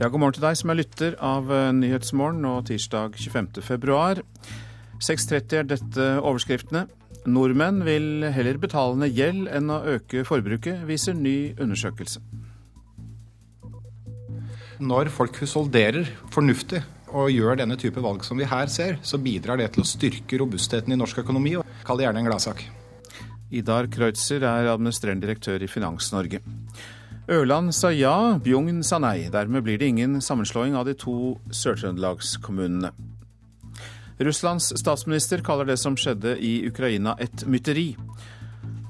Ja, god morgen til deg som er lytter av eh, Nyhetsmorgen nå tirsdag 25. februar. 6.30 er dette overskriftene. Nordmenn vil heller betale ned gjeld enn å øke forbruket, viser ny undersøkelse. Når folk husholderer fornuftig og gjør denne type valg som vi her ser, så bidrar det til å styrke robustheten i norsk økonomi. og Kall det gjerne en gladsak. Idar Kreutzer er administrerende direktør i Finans-Norge. Ørland sa ja, Bjugn sa nei. Dermed blir det ingen sammenslåing av de to Sør-Trøndelagskommunene. Russlands statsminister kaller det som skjedde i Ukraina et mytteri.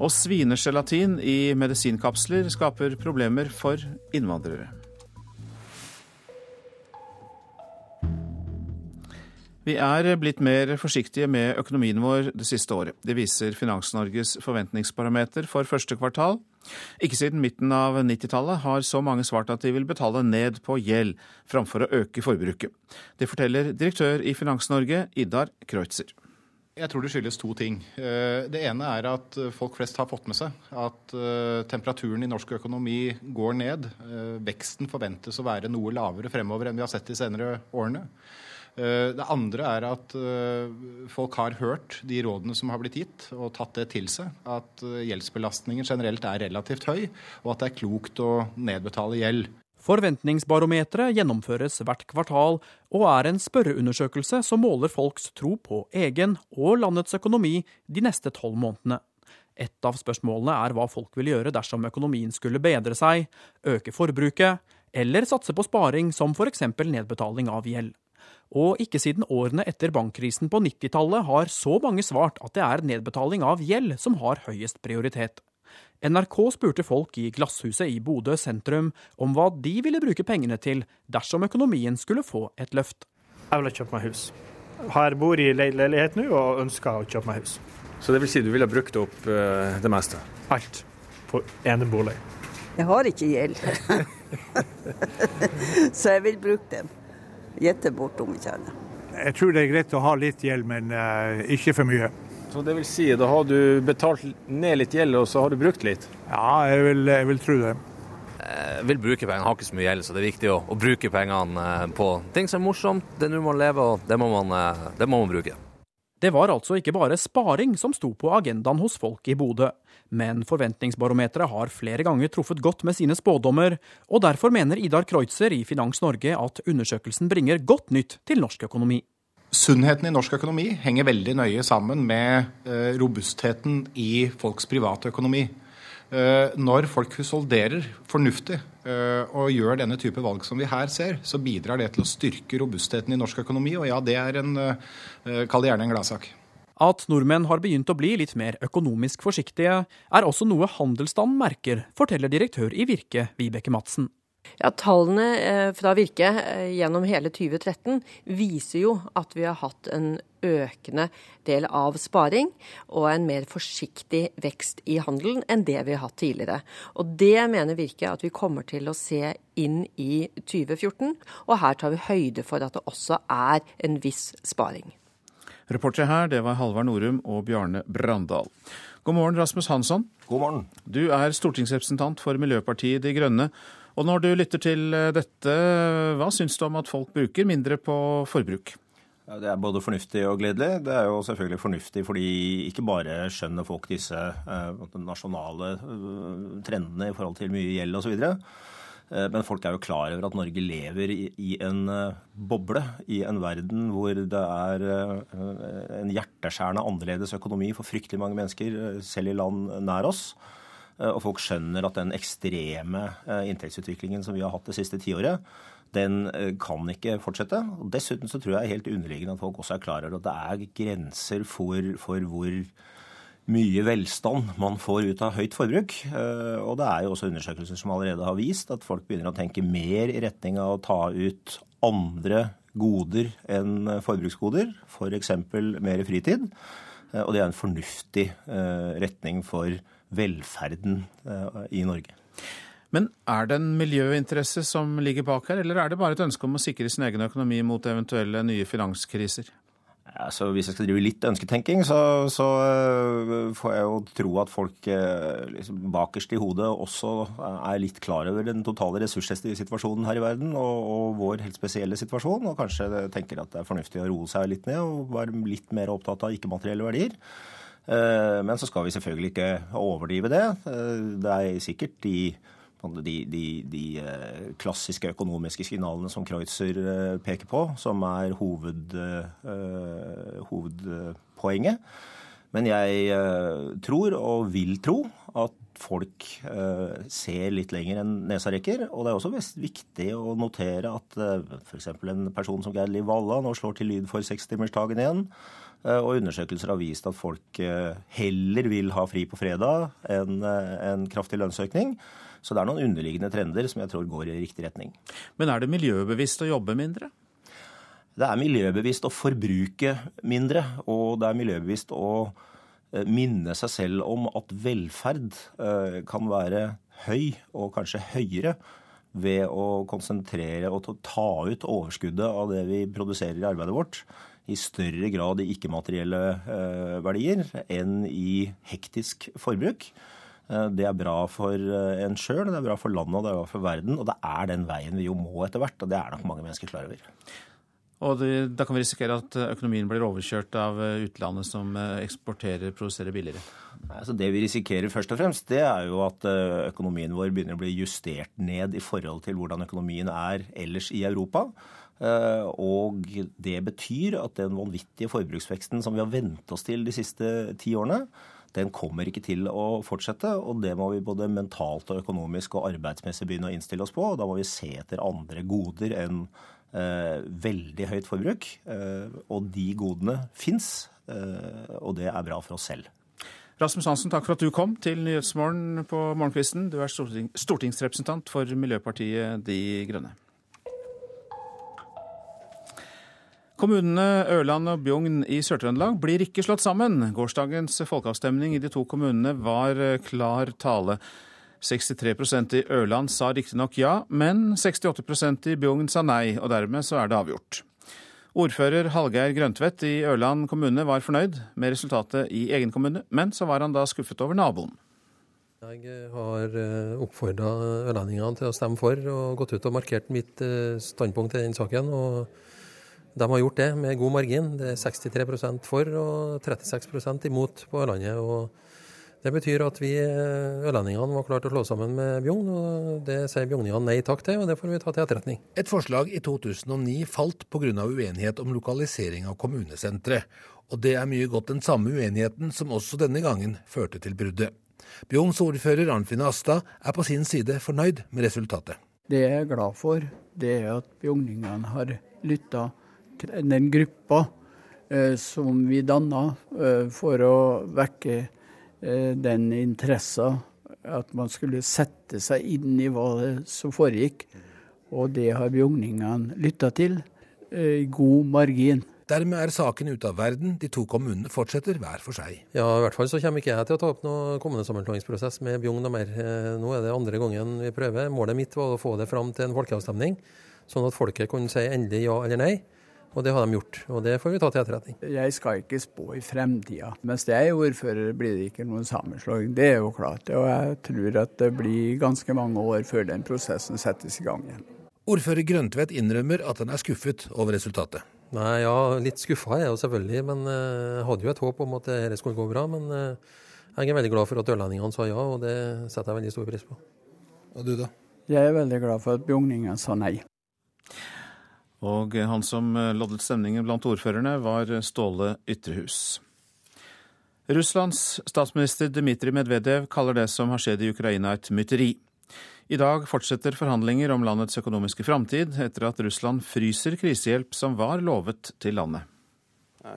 Og svinegelatin i medisinkapsler skaper problemer for innvandrere. Vi er blitt mer forsiktige med økonomien vår det siste året. Det viser Finans-Norges forventningsbarometer for første kvartal. Ikke siden midten av 90-tallet har så mange svart at de vil betale ned på gjeld framfor å øke forbruket. Det forteller direktør i Finans-Norge, Idar Kreutzer. Jeg tror det skyldes to ting. Eh, det ene er at folk flest har fått med seg at eh, temperaturen i norsk økonomi går ned. Eh, veksten forventes å være noe lavere fremover enn vi har sett de senere årene. Eh, det andre er at eh, folk har hørt de rådene som har blitt gitt, og tatt det til seg. At eh, gjeldsbelastningen generelt er relativt høy, og at det er klokt å nedbetale gjeld. Forventningsbarometeret gjennomføres hvert kvartal og er en spørreundersøkelse som måler folks tro på egen og landets økonomi de neste tolv månedene. Et av spørsmålene er hva folk vil gjøre dersom økonomien skulle bedre seg, øke forbruket eller satse på sparing som f.eks. nedbetaling av gjeld. Og ikke siden årene etter bankkrisen på 90-tallet har så mange svart at det er nedbetaling av gjeld som har høyest prioritet. NRK spurte folk i Glasshuset i Bodø sentrum om hva de ville bruke pengene til dersom økonomien skulle få et løft. Jeg ville kjøpt meg hus. Her bor i leilighet nå og ønsker å kjøpe meg hus. Så det vil si du ville brukt opp uh, det meste? Alt på enebolig. Jeg har ikke gjeld, så jeg vil bruke den gjette bort om ikke annet. Jeg tror det er greit å ha litt gjeld, men uh, ikke for mye. Så det vil si, da har du betalt ned litt gjeld, og så har du brukt litt? Ja, jeg vil, jeg vil tro det. Jeg vil bruke pengene, har ikke så mye gjeld, så det er viktig å, å bruke pengene eh, på ting som er morsomt. Det er nå man lever, og det må man, eh, det må man bruke. Det var altså ikke bare sparing som sto på agendaen hos folk i Bodø. Men forventningsbarometeret har flere ganger truffet godt med sine spådommer, og derfor mener Idar Kreutzer i Finans Norge at undersøkelsen bringer godt nytt til norsk økonomi. Sunnheten i norsk økonomi henger veldig nøye sammen med eh, robustheten i folks private økonomi. når folk husholderer fornuftig eh, og gjør denne type valg som vi her ser, så bidrar det til å styrke robustheten i norsk økonomi. Og ja, det er en eh, Kall det gjerne en gladsak. At nordmenn har begynt å bli litt mer økonomisk forsiktige, er også noe handelsstanden merker, forteller direktør i Virke, Vibeke Madsen. Ja, Tallene eh, fra Virke eh, gjennom hele 2013 viser jo at vi har hatt en økende del av sparing og en mer forsiktig vekst i handelen enn det vi har hatt tidligere. Og Det mener Virke at vi kommer til å se inn i 2014. Og her tar vi høyde for at det også er en viss sparing. Reportere her, det var Halvard Norum og Bjarne Brandal. God morgen, Rasmus Hansson. God morgen. Du er stortingsrepresentant for Miljøpartiet De Grønne. Og når du lytter til eh, dette, hva syns du om at folk bruker mindre på forbruk? Det er både fornuftig og gledelig. Det er jo selvfølgelig fornuftig fordi ikke bare skjønner folk disse eh, nasjonale uh, trendene i forhold til mye gjeld osv. Eh, men folk er jo klar over at Norge lever i, en boble, i en verden hvor det er en hjerteskjærende annerledes økonomi for fryktelig mange mennesker, selv i land nær oss. Eh, og folk skjønner at den ekstreme eh, inntektsutviklingen som vi har hatt det siste tiåret, den eh, kan ikke fortsette. Og dessuten så tror jeg helt underliggende at folk også er klar over at det er grenser for, for hvor mye velstand man får ut av høyt forbruk. Og det er jo også undersøkelser som allerede har vist at folk begynner å tenke mer i retning av å ta ut andre goder enn forbruksgoder, f.eks. For mer fritid. Og det er en fornuftig retning for velferden eh, i Norge. Men er det en miljøinteresse som ligger bak her, eller er det bare et ønske om å sikre sin egen økonomi mot eventuelle nye finanskriser? Altså, hvis jeg skal drive litt ønsketenking, så, så uh, får jeg jo tro at folk uh, liksom, bakerst i hodet også er litt klar over den totale ressurssituasjonen her i verden og, og, vår helt spesielle situasjon, og kanskje tenker at det er fornuftig å roe seg litt ned og være litt mer opptatt av ikke-materielle verdier. Uh, men så skal vi selvfølgelig ikke overdrive det. Det er sikkert de de, de, de, eh, klassiske økonomiske signalene som Kreutzer eh, peker på, som er hoved, hovedpoenget. Men jeg tror, og vil tro, at folk ser litt lenger enn nesa rekker. Og det er også viktig å notere at f.eks. en person som Geir Liv Valla nå slår til lyd for sekstimersdagen igjen. Og undersøkelser har vist at folk heller vil ha fri på fredag enn en kraftig lønnsøkning. Så det er noen underliggende trender som jeg tror går i riktig retning. Men er det miljøbevisst å jobbe mindre? Det er miljøbevisst å forbruke mindre, og det er miljøbevisst å eh, minne seg selv om at velferd eh, kan være høy, og kanskje høyere, ved å konsentrere og ta ut overskuddet av det vi produserer i arbeidet vårt, i større grad i ikke-materielle eh, verdier enn i hektisk forbruk. Eh, det er bra for eh, en sjøl, det er bra for landet og det er bra for verden. Og det er den veien vi jo må etter hvert, og det er nok mange mennesker klar over. Og det, da kan vi risikere at økonomien blir overkjørt av utlandet som eksporterer, produserer billigere? Altså det vi risikerer først og fremst, det er jo at økonomien vår begynner å bli justert ned i forhold til hvordan økonomien er ellers i Europa. Og det betyr at den vanvittige forbruksveksten som vi har vent oss til de siste ti årene, den kommer ikke til å fortsette. Og det må vi både mentalt og økonomisk og arbeidsmessig begynne å innstille oss på. og Da må vi se etter andre goder enn eh, veldig høyt forbruk. Eh, og de godene fins, eh, og det er bra for oss selv. Rasmus Hansen, takk for at du kom til Nyhetsmorgen på morgenkvisten. Du er stortingsrepresentant for Miljøpartiet De Grønne. Kommunene Ørland og Bjugn i Sør-Trøndelag blir ikke slått sammen. Gårsdagens folkeavstemning i de to kommunene var eh, klar tale. 63% i Ørland sa riktignok ja, men 68% i Bjugn sa nei, og dermed så er det avgjort. Ordfører Hallgeir Grøntvedt i Ørland kommune var fornøyd med resultatet i egen kommune, men så var han da skuffet over naboen. Jeg har eh, oppfordra ørlendingene til å stemme for, og gått ut og markert mitt eh, standpunkt i den saken. og de har gjort det med god margin. Det er 63% for og 36% imot på Ørlandet. og Det betyr at vi eh, ørlendingene var klart å slå sammen med Bjugn, og det sier bjugningene nei takk til, og det får vi ta til etterretning. Et forslag i 2009 falt pga. uenighet om lokalisering av kommunesenteret. Og det er mye godt den samme uenigheten som også denne gangen førte til bruddet. Bjugns ordfører Arnfinn Asta er på sin side fornøyd med resultatet. Det jeg er glad for, det er at bjugningene har lytta den gruppa eh, som vi danna eh, for å vekke eh, den interessa at man skulle sette seg inn i hva det som foregikk. Og det har bjugningene lytta til i god margin. Dermed er saken ute av verden. De to kommunene fortsetter hver for seg. Ja, i hvert fall så kommer ikke jeg til å ta opp noe kommunesammenslåingsprosess med Bjugn og mer. Nå er det andre gangen vi prøver. Målet mitt var å få det fram til en folkeavstemning, sånn at folket kunne si endelig ja eller nei. Og det har de gjort, og det får vi ta til etterretning. Jeg skal ikke spå i fremtida. Mens jeg er ordfører, blir det ikke noen sammenslåing. Det er jo klart. Og jeg tror at det blir ganske mange år før den prosessen settes i gang igjen. Ordfører Grøntvedt innrømmer at han er skuffet over resultatet. Nei, ja, litt skuffa er jeg jo selvfølgelig, men eh, jeg hadde jo et håp om at dette skulle gå bra. Men eh, jeg er veldig glad for at ørlendingene sa ja, og det setter jeg veldig stor pris på. Og du da? Jeg er veldig glad for at bjugningene sa nei. Og han som loddet stemningen blant ordførerne, var Ståle Ytrehus. Russlands statsminister Dmitrij Medvedev kaller det som har skjedd i Ukraina et mytteri. I dag fortsetter forhandlinger om landets økonomiske framtid, etter at Russland fryser krisehjelp som var lovet til landet.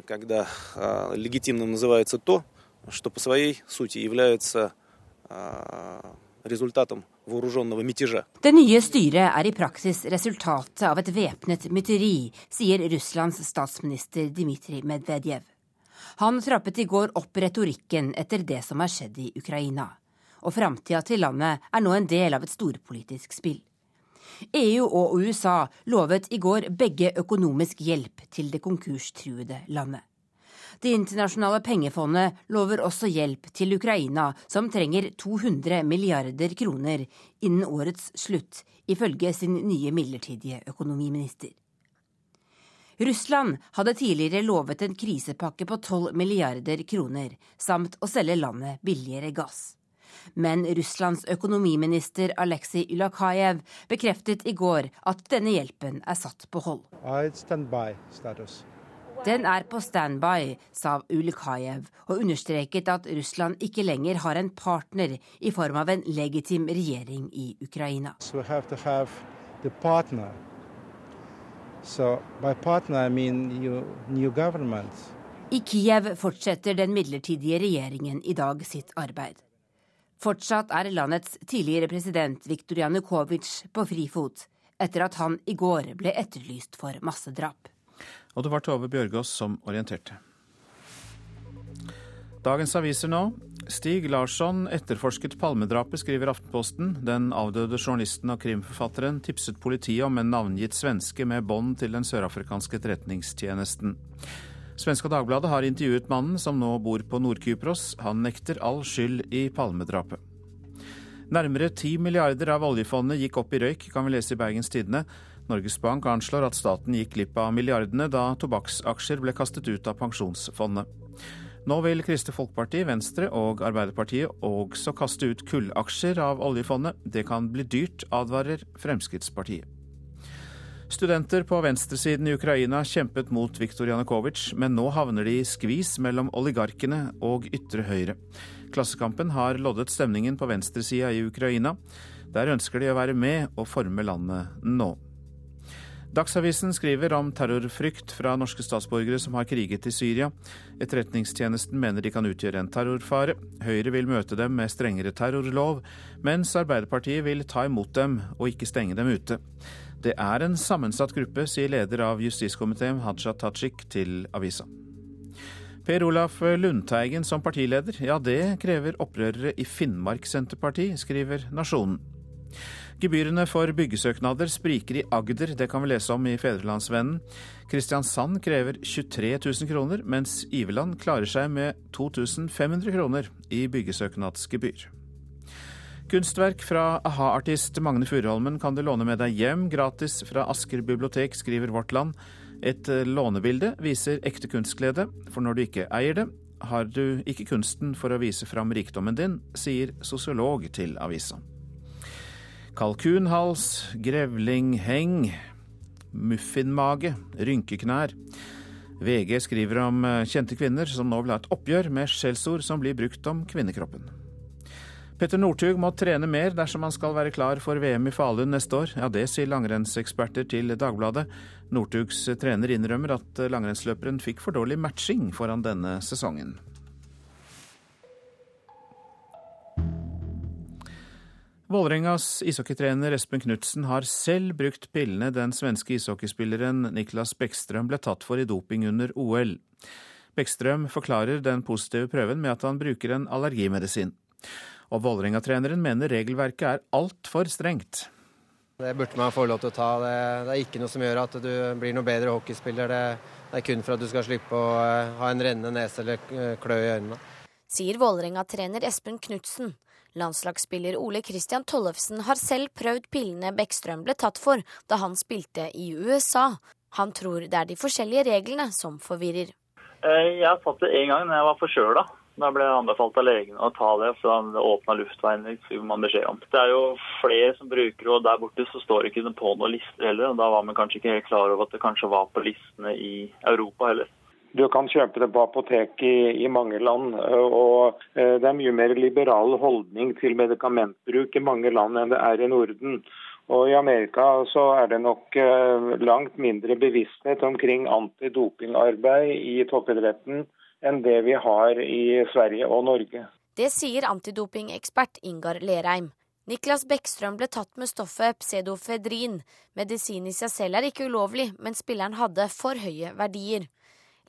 Когда легитимным называется то, что по своей сути является resultatum det nye styret er i praksis resultatet av et væpnet mytteri, sier Russlands statsminister Dmitrij Medvedev. Han trappet i går opp retorikken etter det som har skjedd i Ukraina. Og framtida til landet er nå en del av et storpolitisk spill. EU og USA lovet i går begge økonomisk hjelp til det konkurstruede landet. Det internasjonale pengefondet lover også hjelp til Ukraina, som trenger 200 milliarder kroner innen årets slutt, ifølge sin nye midlertidige økonomiminister. Russland hadde tidligere lovet en krisepakke på 12 milliarder kroner, samt å selge landet billigere gass. Men Russlands økonomiminister Aleksej Ylakajev bekreftet i går at denne hjelpen er satt på hold. Den er på standby, sa Ulikajev, og understreket at Russland ikke lenger har en partner i form av en legitim regjering i Ukraina. So partner, I mean new, new I Kiev fortsetter den midlertidige regjeringen i dag sitt arbeid. Fortsatt er landets tidligere president Viktor Janukovitsj på frifot, etter at han i går ble etterlyst for massedrap. Og det var Tove Bjørgaas som orienterte. Dagens aviser nå. Stig Larsson etterforsket palmedrapet, skriver Aftenposten. Den avdøde journalisten og krimforfatteren tipset politiet om en navngitt svenske med bånd til den sørafrikanske etterretningstjenesten. Svenska Dagbladet har intervjuet mannen som nå bor på Nord-Kypros. Han nekter all skyld i palmedrapet. Nærmere ti milliarder av oljefondet gikk opp i røyk, kan vi lese i Bergens Tidende. Norges Bank anslår at staten gikk glipp av milliardene da tobakksaksjer ble kastet ut av pensjonsfondet. Nå vil Kristelig Folkeparti, Venstre og Arbeiderpartiet også kaste ut kullaksjer av oljefondet. Det kan bli dyrt, advarer Fremskrittspartiet. Studenter på venstresiden i Ukraina kjempet mot Viktor Janukovitsj, men nå havner de i skvis mellom oligarkene og ytre høyre. Klassekampen har loddet stemningen på venstresida i Ukraina. Der ønsker de å være med og forme landet nå. Dagsavisen skriver om terrorfrykt fra norske statsborgere som har kriget i Syria. Etterretningstjenesten mener de kan utgjøre en terrorfare. Høyre vil møte dem med strengere terrorlov, mens Arbeiderpartiet vil ta imot dem og ikke stenge dem ute. Det er en sammensatt gruppe, sier leder av justiskomiteen Haja Tajik til avisa. Per Olaf Lundteigen som partileder, ja det krever opprørere i Finnmark Senterparti, skriver Nasjonen. Gebyrene for byggesøknader spriker i Agder, det kan vi lese om i Fedrelandsvennen. Kristiansand krever 23 000 kroner, mens Iveland klarer seg med 2500 kroner i byggesøknadsgebyr. Kunstverk fra a-ha-artist Magne Furuholmen kan du låne med deg hjem gratis fra Asker bibliotek, skriver Vårt Land. Et eh, lånebilde viser ekte kunstglede, for når du ikke eier det, har du ikke kunsten for å vise fram rikdommen din, sier sosiolog til avisa. Kalkunhals, grevlingheng, muffinmage, rynkeknær. VG skriver om eh, kjente kvinner som nå vil ha et oppgjør med skjellsord som blir brukt om kvinnekroppen. Petter Northug må trene mer dersom han skal være klar for VM i Falun neste år. Ja, det sier langrennseksperter til Dagbladet. Northugs trener innrømmer at langrennsløperen fikk for dårlig matching foran denne sesongen. Vålerengas ishockeytrener Espen Knutsen har selv brukt pillene den svenske ishockeyspilleren Niklas Bekkstrøm ble tatt for i doping under OL. Bekkstrøm forklarer den positive prøven med at han bruker en allergimedisin. Og Vålerenga-treneren mener regelverket er altfor strengt. Det burde man få lov til å ta. Det, det, er ikke noe som gjør at du blir noe bedre hockeyspiller. Det, det er kun for at du skal slippe å uh, ha en rennende nese eller uh, klø i øynene. Sier Vålerenga-trener Espen Knutsen. Landslagsspiller Ole Christian Tollefsen har selv prøvd pillene Bekkstrøm ble tatt for da han spilte i USA. Han tror det er de forskjellige reglene som forvirrer. Eh, jeg har det én gang da jeg var forkjøla. Da ble jeg anbefalt av legen å ta det, for det åpna luftveien. man beskjed om. Det er jo flere som bruker det, og der borte så står det ikke på noen lister heller. Da var man kanskje ikke helt klar over at det kanskje var på listene i Europa heller. Du kan kjøpe det på apotek i, i, mange land. og eh, Det er mye mer liberal holdning til medikamentbruk i mange land enn det er i Norden. Og I Amerika så er det nok eh, langt mindre bevissthet omkring antidopingarbeid i toppidretten enn det vi har i Sverige og Norge. Det sier antidopingekspert Ingar Lerheim. Niklas Bekkstrøm ble tatt med stoffet pseudofedrin. Medisin i seg selv er ikke ulovlig, men spilleren hadde for høye verdier.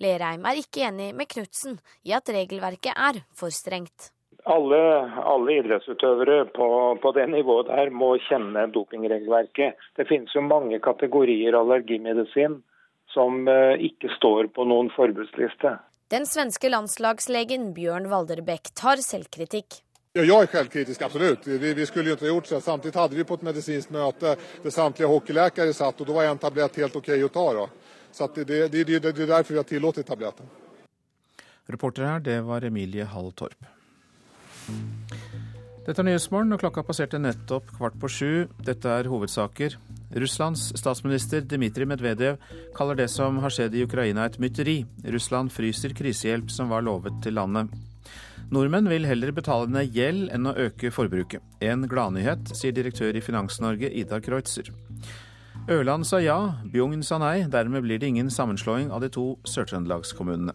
Lerheim er ikke enig med Knutsen i at regelverket er for strengt. Alle, alle idrettsutøvere på, på, det nivået der må kjenne dopingregelverket. Det finnes jo mange kategorier allergimedisin som eh, ikke står på noen forbudsliste. Den svenske landslagslegen Bjørn Valderbekk tar selvkritikk. Ja, jeg er selvkritisk, absolutt. Vi, vi, skulle jo ikke gjort det. Samtidig hadde vi på et medisinsk møte der samtlige hockeylegere satt, og da var en tablett helt OK å ta. Da. Så det, det, det, det, er derfor vi har tillatt tabletten. Reporter her, det var Emilie Hall Torp. Dette er Nyhetsmorgen, og klokka passerte nettopp kvart på sju. Dette er hovedsaker. Russlands statsminister Dmitrij Medvedev kaller det som har skjedd i Ukraina et mytteri. Russland fryser krisehjelp som var lovet til landet. Nordmenn vil heller betale ned gjeld enn å øke forbruket. En gladnyhet, sier direktør i Finans-Norge Idar Kreutzer. Ørland sa ja, Bjugn sa nei. Dermed blir det ingen sammenslåing av de to sør-trøndelagskommunene.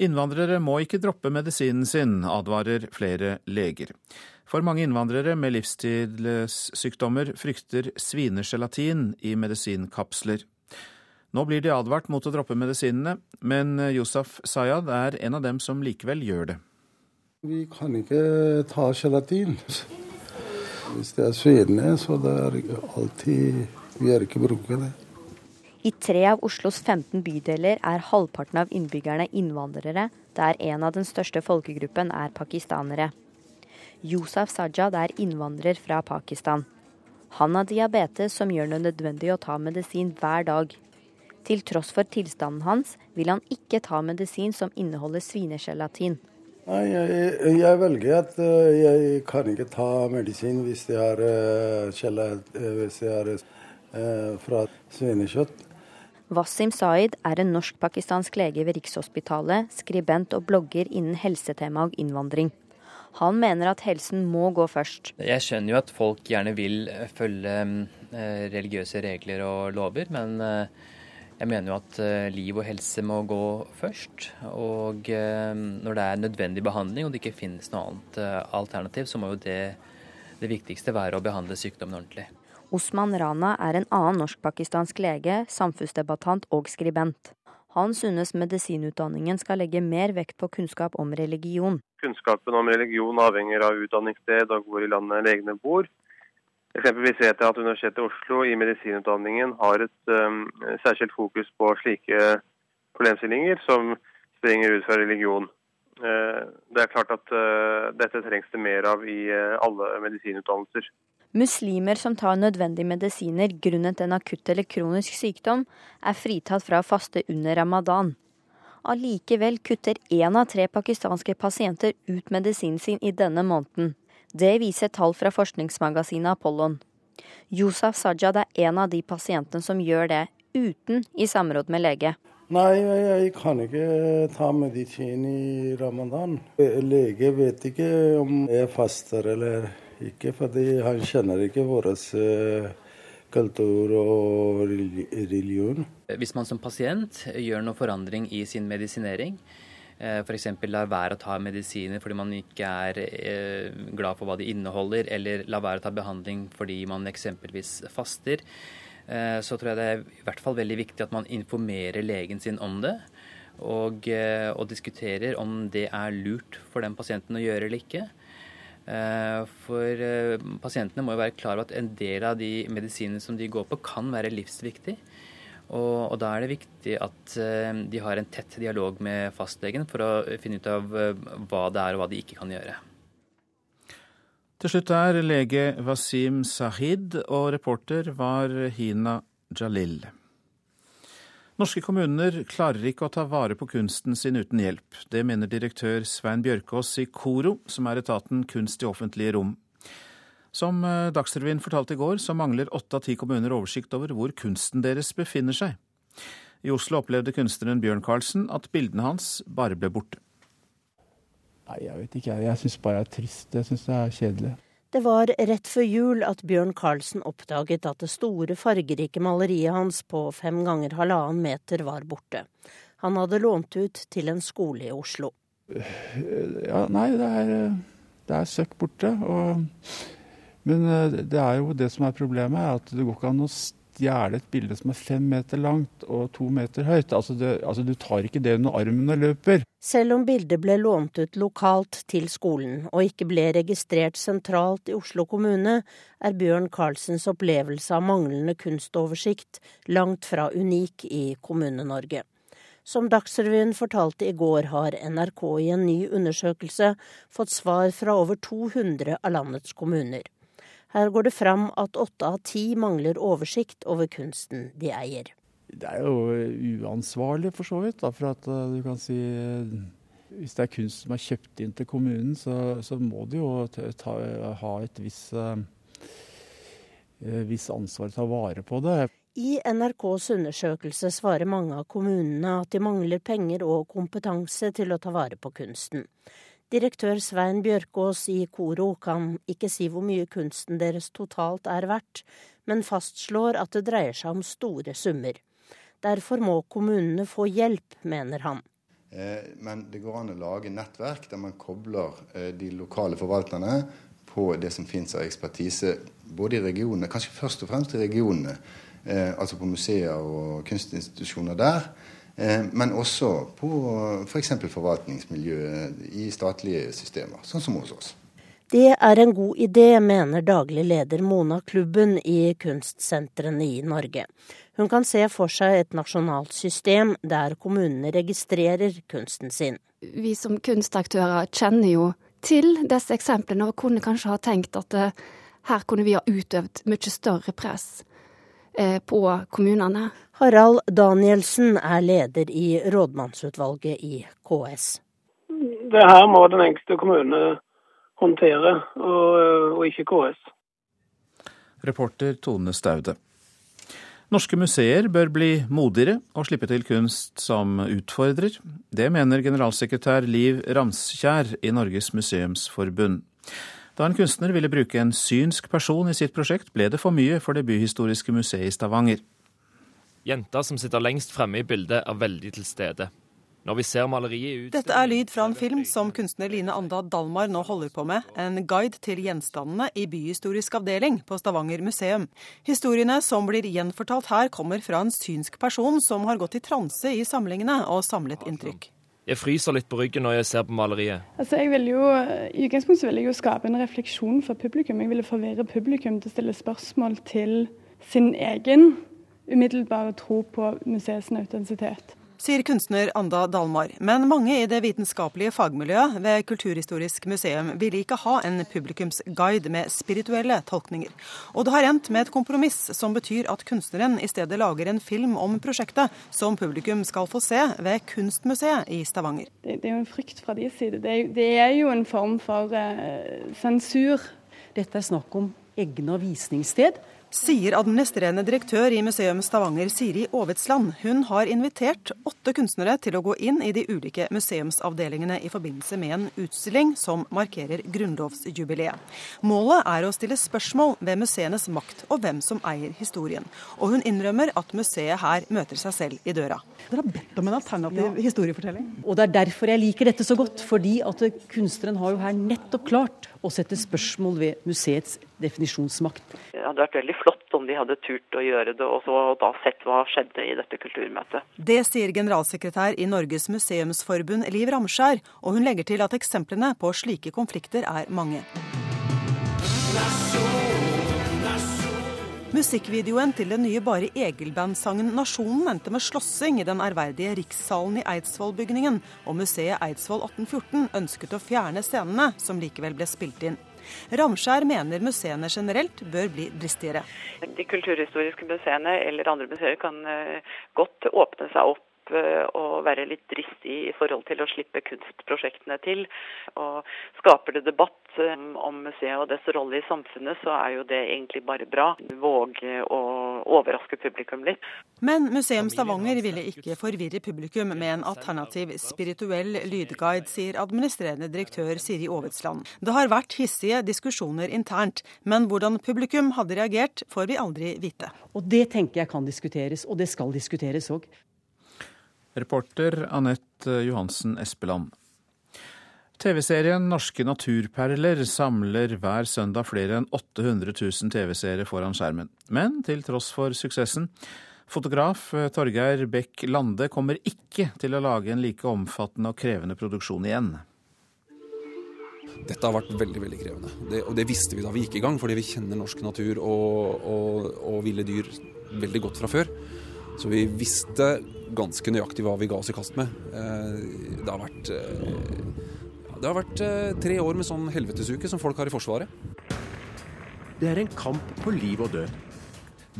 Innvandrere må ikke droppe medisinen sin, advarer flere leger. For mange innvandrere med livsstilssykdommer frykter svinegelatin i medisinkapsler. Nå blir de advart mot å droppe medisinene, men Yousaf Sayad er en av dem som likevel gjør det. Vi kan ikke ta gelatin. Hvis det er svedende, så det er alltid Vi er ikke bruke det. I tre av Oslos 15 bydeler er halvparten av innbyggerne innvandrere, der en av den største folkegruppen er pakistanere. Yousaf Sajad er innvandrer fra Pakistan. Han har diabetes som gjør det nødvendig å ta medisin hver dag. Til tross for tilstanden hans vil han ikke ta medisin som inneholder svinegelatin. Nei, jeg, jeg, velger at eh, jeg kan ikke ta medisin hvis det er, hvis det er fra svinekjøtt. Wasim Saeed er en norsk-pakistansk lege ved Rikshospitalet, skribent og blogger innen helsetema og innvandring. Han mener at helsen må gå først. Jeg skjønner jo at folk gjerne vil følge religiøse regler og lover, men jeg mener jo at eh, liv og helse må gå først. Og eh, når det er nødvendig behandling og det ikke finnes noe annet eh, alternativ, så må jo det, det viktigste være å behandle sykdommen ordentlig. Osman Rana er en annen norsk-pakistansk lege, samfunnsdebattant og skribent. Han synes medisinutdanningen skal legge mer vekt på kunnskap om religion. Kunnskapen om religion avhenger av utdanningssted og hvor i landet legene bor. Eksempelvis vet jeg at Universitetet i Oslo i medisinutdanningen har et um, særskilt fokus på slike problemstillinger som springer ut fra religion. Uh, det er klart at uh, dette trengs det mer av i uh, alle medisinutdannelser. Muslimer som tar nødvendige medisiner grunnet en akutt eller kronisk sykdom, er fritatt fra å faste under ramadan. Allikevel kutter én av tre pakistanske pasienter ut medisinen sin i denne måneden. Det viser tall fra forskningsmagasinet Apollon. Yousaf Sajad er en av de pasientene som gjør det, uten i samråd med lege. Nei, jeg kan ikke ta medisin i ramadan. Lege vet ikke om jeg faster eller ikke, fordi han kjenner ikke vår eh, kultur og religion. Hvis man som pasient gjør noe forandring i sin medisinering, F.eks. la være å ta medisiner fordi man ikke er eh, glad for hva de inneholder, eller la være å ta behandling fordi man eksempelvis faster. Eh, så tror jeg det er i hvert fall veldig viktig at man informerer legen sin om det. Og, og diskuterer om det er lurt for den pasienten å gjøre eller ikke. For pasientene må jo være klar over at en del av de medisinene som de går på, kan være livsviktig. Og, og, da er det viktig at uh, de har en tett dialog med fastlegen for å finne ut av uh, hva det er og hva de ikke kan gjøre. Til slutt er lege Wasim Sahid, og reporter var Hina Jalil. Norske kommuner klarer ikke å ta vare på kunsten sin uten hjelp. Det mener direktør Svein Bjørkås i KORO, som er etaten Kunst i offentlige rom. Som eh, Dagsrevyen fortalte i går, så mangler åtte av ti kommuner oversikt over hvor kunsten deres befinner seg. I Oslo opplevde kunstneren Bjørn Karlsen at bildene hans bare ble borte. Nei, jeg vet ikke. Jeg syns bare det er trist. Jeg syns det er kjedelig. Det var rett før jul at Bjørn Karlsen oppdaget at det store, fargerike maleriet hans på fem ganger halvannen meter var borte. Han hadde lånt ut til en skole i Oslo. Ja, nei, det er, det er søkk borte. Og men eh, det er jo det som er problemet, at det går ikke an å stjele et bilde som er fem meter langt og to meter høyt. Altså, det, altså Du tar ikke det under armen og løper. Selv om bildet ble lånt ut lokalt til skolen, og ikke ble registrert sentralt i Oslo kommune, er Bjørn Karlsens opplevelse av manglende kunstoversikt langt fra unik i Kommune-Norge. Som Dagsrevyen fortalte i går, har NRK i en ny undersøkelse fått svar fra over 200 av landets kommuner. Her går det fram at åtte av ti mangler oversikt over kunsten de eier. Det er jo uansvarlig for så vidt. Da, for at eh, du kan si eh, Hvis det er kunst som er kjøpt inn til kommunen, så, så må du jo ta, ha et visst viss ansvar ta vare på det. I NRKs undersøkelse svarer mange av kommunene at de mangler penger og kompetanse til å ta vare på kunsten. Direktør Svein Bjørkås i Koro kan ikke si hvor mye kunsten deres totalt er verdt, men fastslår at det dreier seg om store summer. Derfor må kommunene få hjelp, mener han. Eh, men det går an å lage nettverk der man kobler eh, de lokale forvalterne på det som finnes av ekspertise, både i regionene, kanskje først og fremst i regionene Eh, altså på museer og kunstinstitusjoner der. Eh, men også på f.eks. For forvaltningsmiljøet i statlige systemer, sånn som hos oss. Det er en god idé, mener daglig leder Mona Klubben i kunstsentrene i Norge. Hun kan se for seg et nasjonalt system der kommunene registrerer kunsten sin. Vi som kunstaktører kjenner jo til disse eksemplene og kunne kanskje ha tenkt at eh, her kunne vi ha utøvd mye større press. Eh, på kommunene. Harald Danielsen er leder i rådmannsutvalget i KS. Det her må den enkelte kommune håndtere, og, og ikke KS. Reporter Tone Staude. Norske museer bør bli modigere og slippe til kunst som utfordrer. Det mener generalsekretær Liv Ramskjær i Norges museumsforbund. Da en kunstner ville bruke en synsk person i sitt prosjekt, ble det for mye for det byhistoriske museet i Stavanger. Jenta som sitter lengst fremme i bildet, er veldig til stede. Når vi ser maleriet ut Dette er lyd fra en film som kunstner Line Anda Dalmar nå holder på med. En guide til gjenstandene i byhistorisk avdeling på Stavanger museum. Historiene som blir gjenfortalt her, kommer fra en synsk person som har gått i transe i samlingene og samlet inntrykk. Jeg fryser litt på ryggen når jeg ser på maleriet. Altså, jeg vil jo, I utgangspunktet vil jeg jo skape en refleksjon for publikum. Jeg ville forvirre publikum til å stille spørsmål til sin egen umiddelbare tro på museets autentisitet sier kunstner Anda Dalmar. Men mange i det vitenskapelige fagmiljøet ved Kulturhistorisk museum ville ikke ha en publikumsguide med spirituelle tolkninger. Og det har endt med et kompromiss som betyr at kunstneren i stedet lager en film om prosjektet, som publikum skal få se ved Kunstmuseet i Stavanger. Det, det er jo en frykt fra de side. Det, det er jo en form for uh, sensur. Dette er snakk om egna visningssted Sier administrerende direktør i Museum Stavanger, Siri Aavitsland. Hun har invitert åtte kunstnere til å gå inn i de ulike museumsavdelingene i forbindelse med en utstilling som markerer grunnlovsjubileet. Målet er å stille spørsmål ved museenes makt og hvem som eier historien. Og hun innrømmer at museet her møter seg selv i døra. Dere har bedt om en alternativ ja. historiefortelling. Og det er derfor jeg liker dette så godt. Fordi at kunstneren har jo her nettopp klart å sette spørsmål ved museets definisjonsmakt. Det hadde vært veldig flott om de hadde turt å gjøre det, og så da sett hva skjedde i dette kulturmøtet. Det sier generalsekretær i Norges museumsforbund Liv Ramskjær, og hun legger til at eksemplene på slike konflikter er mange. Musikkvideoen til den nye Bare Egil-bandsangen 'Nasjonen' endte med slåssing i den ærverdige rikssalen i Eidsvollbygningen, og museet Eidsvoll 1814 ønsket å fjerne scenene, som likevel ble spilt inn. Ramskjær mener museene generelt bør bli dristigere. De kulturhistoriske museene eller andre museer kan eh, godt åpne seg opp å være litt dristig i forhold til å slippe kunstprosjektene til. Og skaper det debatt um, om museet og dets rolle i samfunnet, så er jo det egentlig bare bra. Våge å overraske publikum litt. Men Museum Stavanger ville ikke forvirre publikum med en alternativ spirituell lydguide, sier administrerende direktør Siri Aavitsland. Det har vært hissige diskusjoner internt, men hvordan publikum hadde reagert, får vi aldri vite. Og Det tenker jeg kan diskuteres, og det skal diskuteres òg. Reporter Anette Johansen Espeland. TV-serien Norske naturperler samler hver søndag flere enn 800 000 TV-seere foran skjermen. Men til tross for suksessen, fotograf Torgeir Bech Lande kommer ikke til å lage en like omfattende og krevende produksjon igjen. Dette har vært veldig veldig krevende, det, og det visste vi da vi gikk i gang, fordi vi kjenner norsk natur og, og, og ville dyr veldig godt fra før. Så vi visste ganske nøyaktig hva vi ga oss i kast med. Eh, det har vært eh, det har vært eh, tre år med sånn helvetesuke som folk har i Forsvaret. Det er en kamp på liv og død.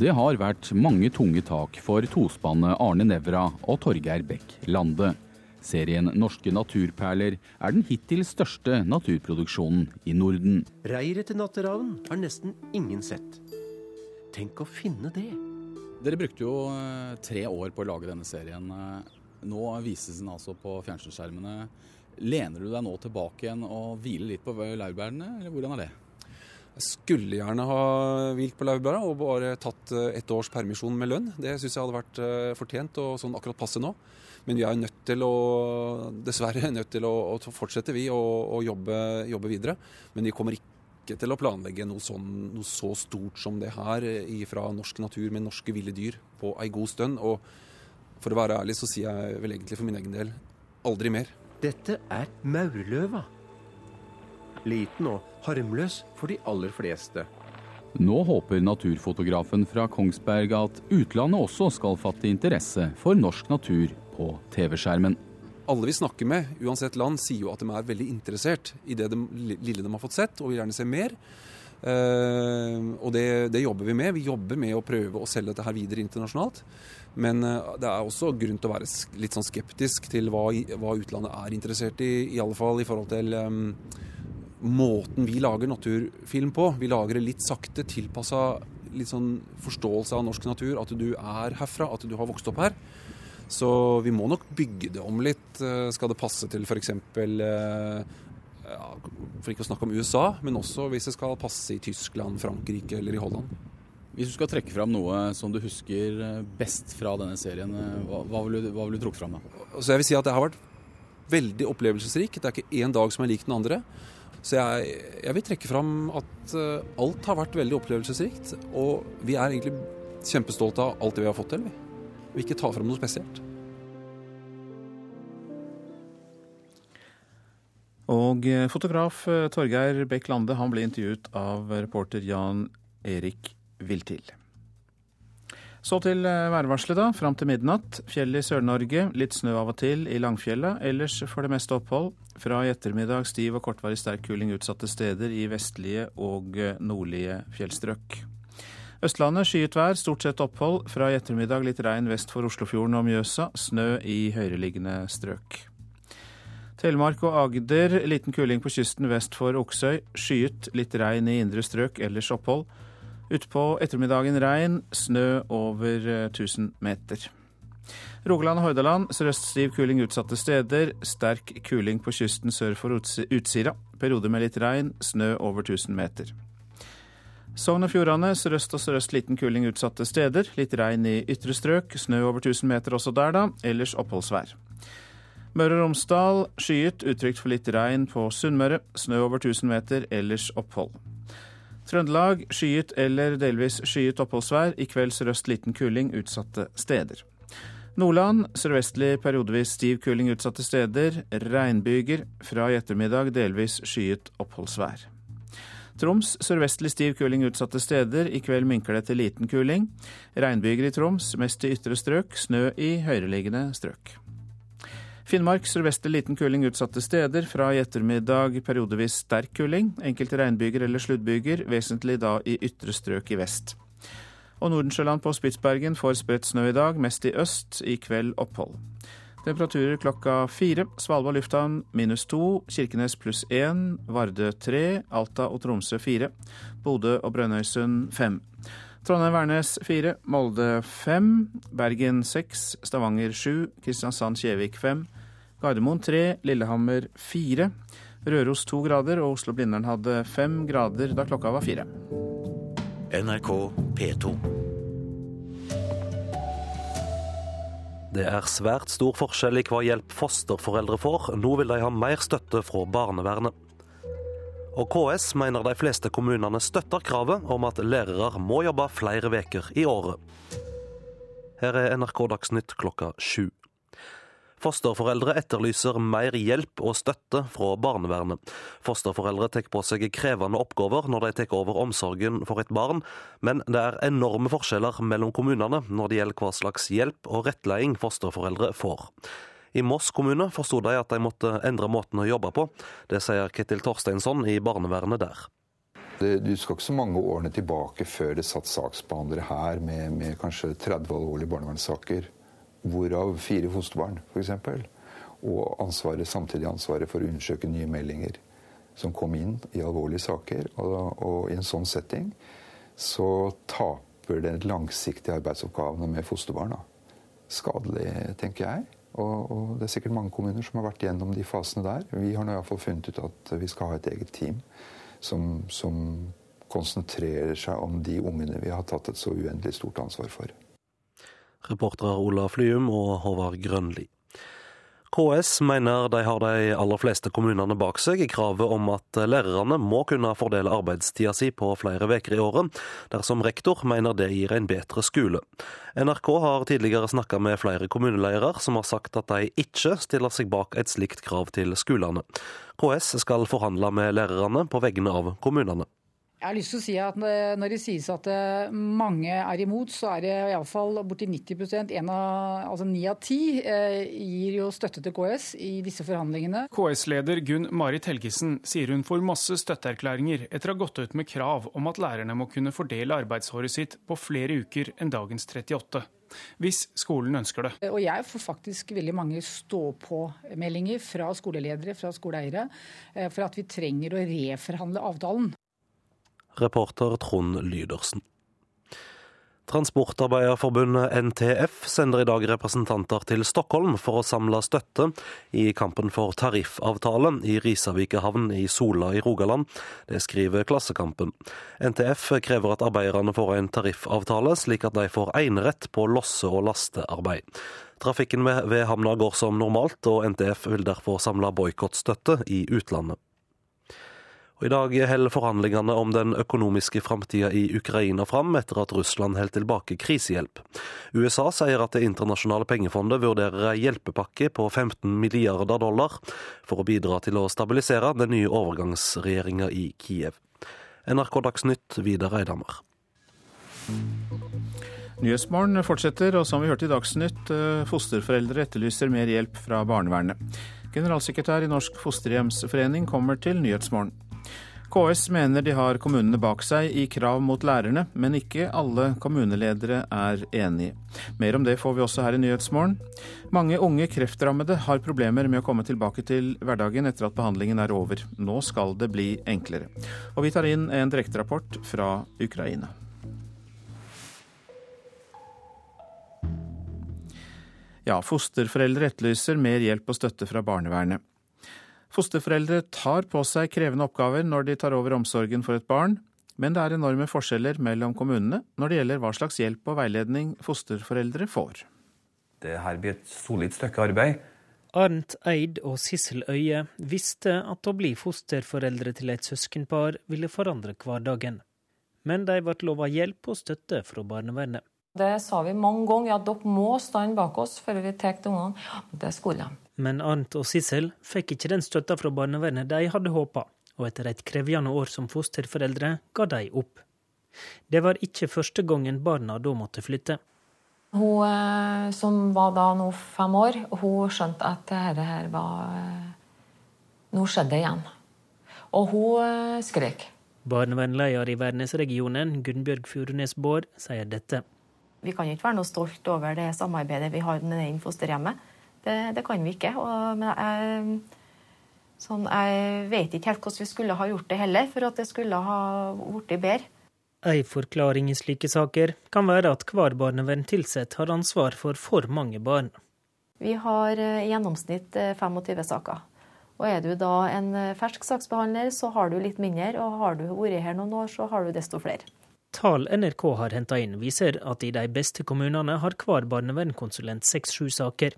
Det har vært mange tunge tak for tospannet Arne Nævra og Torgeir Bekk Lande. Serien Norske naturperler er den hittil største naturproduksjonen i Norden. Reiret til Natteravn har nesten ingen sett. Tenk å finne det. Dere brukte jo eh, tre år på å lage denne serien. Nå vises den altså på fjernsynsskjermene. Lener du deg nå tilbake igjen og hviler litt på laurbærene, eller hvordan er det? Jeg skulle gjerne ha hvilt på laurbæra og bare tatt et ett års permisjon med lønn. Det syns jeg hadde vært eh, fortjent og sånn akkurat passe nå. Men vi er nødt til å, dessverre nødt til å, å fortsette vi å jobbe, jobbe, videre. Men vi kommer ikke til å planlegge noe, sånn, noe så stort som det her eh, fra norsk natur med norske ville dyr på ei god stund. Og for å være ærlig så sier jeg vel egentlig for min egen del aldri mer. Dette er maurløva. Liten og harmløs for de aller fleste. Nå håper naturfotografen fra Kongsberg at utlandet også skal fatte interesse for norsk natur på TV-skjermen. Alle vi snakker med, uansett land, sier jo at de er veldig interessert i det de, lille de har fått sett, og vil gjerne se mer. Uh, og det, det, jobber vi med. Vi jobber med å prøve å selge dette her videre internasjonalt. Men uh, det er også grunn til å være litt sånn skeptisk til hva, hva, utlandet er interessert i, i alle fall i forhold til um, måten vi lager naturfilm på. Vi lager det litt sakte, tilpassa litt sånn forståelse av norsk natur. At du er herfra, at du har vokst opp her. Så vi må nok bygge det om litt. Uh, skal det passe til f.eks ja, for ikke å snakke om USA, men også hvis det skal passe i Tyskland, Frankrike eller i Holland. Hvis du skal trekke fram noe som du husker eh, best fra denne serien, eh, hva, hva vil, du, hva vil du trukke fram da? Så jeg vil si at det har vært veldig opplevelsesrik. Det er ikke én dag som er lik den andre. Så jeg, jeg, vil trekke fram at alt har vært veldig opplevelsesrikt. Og vi er egentlig kjempestolte av alt det vi har fått til. Vi vil ikke ta fram noe spesielt. Og eh, fotograf eh, Torgeir Bekk Lande han ble intervjuet av reporter Jan Erik Viltil. Så til eh, værvarselet, da. Fram til midnatt. Fjell i Sør-Norge. Litt snø av og til i Langfjella. Ellers for det meste opphold. Fra i ettermiddag stiv og kortvarig sterk kuling utsatte steder i vestlige og nordlige fjellstrøk. Østlandet skyet vær, stort sett opphold. Fra i ettermiddag litt regn vest for Oslofjorden og Mjøsa. Snø i høyereliggende strøk. Telemark og Agder liten kuling på kysten vest for Oksøy. Skyet, litt regn i indre strøk, ellers opphold. Utpå ettermiddagen regn, snø over 1000 meter. Rogaland og Hordaland sørøst stiv kuling utsatte steder. Sterk kuling på kysten sør for Utsira. Perioder med litt regn, snø over 1000 meter. Sogn og Fjordane sørøst og sørøst liten kuling utsatte steder. Litt regn i ytre strøk, snø over 1000 meter også der, da. Ellers oppholdsvær. Møre og Romsdal skyet, utrygt for litt regn på Sunnmøre. Snø over 1000 meter, ellers opphold. Trøndelag skyet eller delvis skyet oppholdsvær. I kveld sørøst liten kuling utsatte steder. Nordland sørvestlig periodevis stiv kuling utsatte steder. Regnbyger. Fra i ettermiddag delvis skyet oppholdsvær. Troms sørvestlig stiv kuling utsatte steder. I kveld minker det til liten kuling. Regnbyger i Troms, mest i ytre strøk. Snø i høyereliggende strøk. Finnmark sørvestlig liten kuling utsatte steder. Fra i ettermiddag periodevis sterk kuling. Enkelte regnbyger eller sluddbyger, vesentlig da i ytre strøk i vest. Og Nordensjøland på Spitsbergen får spredt snø i dag, mest i øst. I kveld opphold. Temperaturer klokka fire. Svalbard lufthavn minus to. Kirkenes pluss én. Vardø tre. Alta og Tromsø fire. Bodø og Brønnøysund fem. Trondheim-Værnes fire. Molde fem. Bergen seks. Stavanger sju. Kristiansand-Kjevik fem. Gardermoen tre, Lillehammer fire. Røros to grader, og Oslo-Blindern hadde fem grader da klokka var fire. NRK P2. Det er svært stor forskjell i hva hjelp fosterforeldre får. Nå vil de ha mer støtte fra barnevernet. Og KS mener de fleste kommunene støtter kravet om at lærere må jobbe flere uker i året. Her er NRK Dagsnytt klokka sju. Fosterforeldre etterlyser mer hjelp og støtte fra barnevernet. Fosterforeldre tar på seg krevende oppgaver når de tar over omsorgen for et barn, men det er enorme forskjeller mellom kommunene når det gjelder hva slags hjelp og rettledning fosterforeldre får. I Moss kommune forsto de at de måtte endre måten å jobbe på. Det sier Ketil Torsteinsson i barnevernet der. Du skal ikke så mange årene tilbake før det satt saksbehandlere her med, med kanskje 30 alvorlige barnevernssaker hvorav fire fosterbarn f.eks. Og ansvaret, samtidig ansvaret for å undersøke nye meldinger som kom inn i alvorlige saker. Og, og i en sånn setting så taper den langsiktige arbeidsoppgavene med fosterbarna. Skadelig, tenker jeg. Og, og, det er sikkert mange kommuner som har vært gjennom de fasene der. Vi har nå iallfall funnet ut at vi skal ha et eget team som, som konsentrerer seg om de ungene vi har tatt et så uendelig stort ansvar for. Reportere Ola Flyum og Håvard Grønli. KS mener de har de aller fleste kommunene bak seg i kravet om at lærerne må kunne fordele arbeidstida si på flere uker i året, dersom rektor mener det gir en bedre skole. NRK har tidligere snakka med flere kommuneledere som har sagt at de ikke stiller seg bak et slikt krav til skolene. KS skal forhandle med lærerne på vegne av kommunene. Jeg har lyst til å si at Når det sies at eh, mange er imot, så er det iallfall borti 90% en av, altså 9 av 10 eh, gir jo støtte til KS i disse forhandlingene. KS-leder Gunn Marit Helgesen sier hun får masse støtteerklæringer etter å ha gått ut med krav om at lærerne må kunne fordele arbeidsåret sitt på flere uker enn dagens 38 hvis skolen ønsker det. Og jeg får faktisk veldig mange stå-på-meldinger fra skoleledere, fra skoleeiere, eh, for at vi trenger å reforhandle avtalen. Reporter Trond Lydersen. Transportarbeiderforbundet NTF sender i dag representanter til Stockholm for å samle støtte i kampen for tariffavtale i Risavikehavn i Sola i Rogaland. Det skriver Klassekampen. NTF krever at arbeiderne får en tariffavtale, slik at de får enerett på losse- og lastearbeid. Trafikken ved havna går som normalt, og NTF vil derfor samle boikottstøtte i utlandet. Og I dag holder forhandlingene om den økonomiske framtida i Ukraina fram, etter at Russland holdt tilbake krisehjelp. USA sier at Det internasjonale pengefondet vurderer en hjelpepakke på 15 milliarder dollar for å bidra til å stabilisere den nye overgangsregjeringa i Kiev. NRK Dagsnytt, Vidar Eidhammer. Nyhetsmorgen fortsetter, og som vi hørte i Dagsnytt, eh, fosterforeldre etterlyser mer hjelp fra barnevernet. Generalsekretær i Norsk Fosterhjemsforening kommer til Nyhetsmorgen. KS mener de har kommunene bak seg i krav mot lærerne, men ikke alle kommuneledere er enige. Mer om det får vi også her i Nyhetsmorgen. Mange unge kreftrammede har problemer med å komme tilbake til hverdagen etter at behandlingen er over. Nå skal det bli enklere. Og vi tar inn en direkterapport fra Ukraina. Ja, fosterforeldre etterlyser mer hjelp og støtte fra barnevernet. Fosterforeldre tar på seg krevende oppgaver når de tar over omsorgen for et barn, men det er enorme forskjeller mellom kommunene når det gjelder hva slags hjelp og veiledning fosterforeldre får. Det her blir et solid stykke arbeid. Arnt Eid og Sissel Øye visste at å bli fosterforeldre til et søskenpar ville forandre hverdagen. Men de ble lova hjelp og støtte fra barnevernet. Det sa vi mange ganger, at dere må stå bak oss før vi tar ungene. Det skulle de. Men Arnt og Sissel fikk ikke den støtta fra barnevernet de hadde håpa, og etter et krevende år som fosterforeldre ga de opp. Det var ikke første gangen barna da måtte flytte. Hun eh, som var da nå fem år, hun skjønte at dette her var eh, Nå skjedde det igjen. Og hun eh, skrek. Barnevernleder i Værnesregionen, Gunnbjørg Furunes Baard, sier dette. Vi kan ikke være noe stolt over det samarbeidet vi har med det fosterhjemmet. Det, det kan vi ikke. Og, men jeg, sånn, jeg vet ikke helt hvordan vi skulle ha gjort det heller, for at det skulle ha blitt bedre. En forklaring i slike saker kan være at hver barneverntilsatt har ansvar for for mange barn. Vi har eh, i gjennomsnitt 25 eh, saker. Og er du da en eh, fersk saksbehandler, så har du litt mindre. Og har du vært her noen år, så har du desto flere. Tall NRK har henta inn, viser at i de beste kommunene har hver barnevernkonsulent seks-sju saker.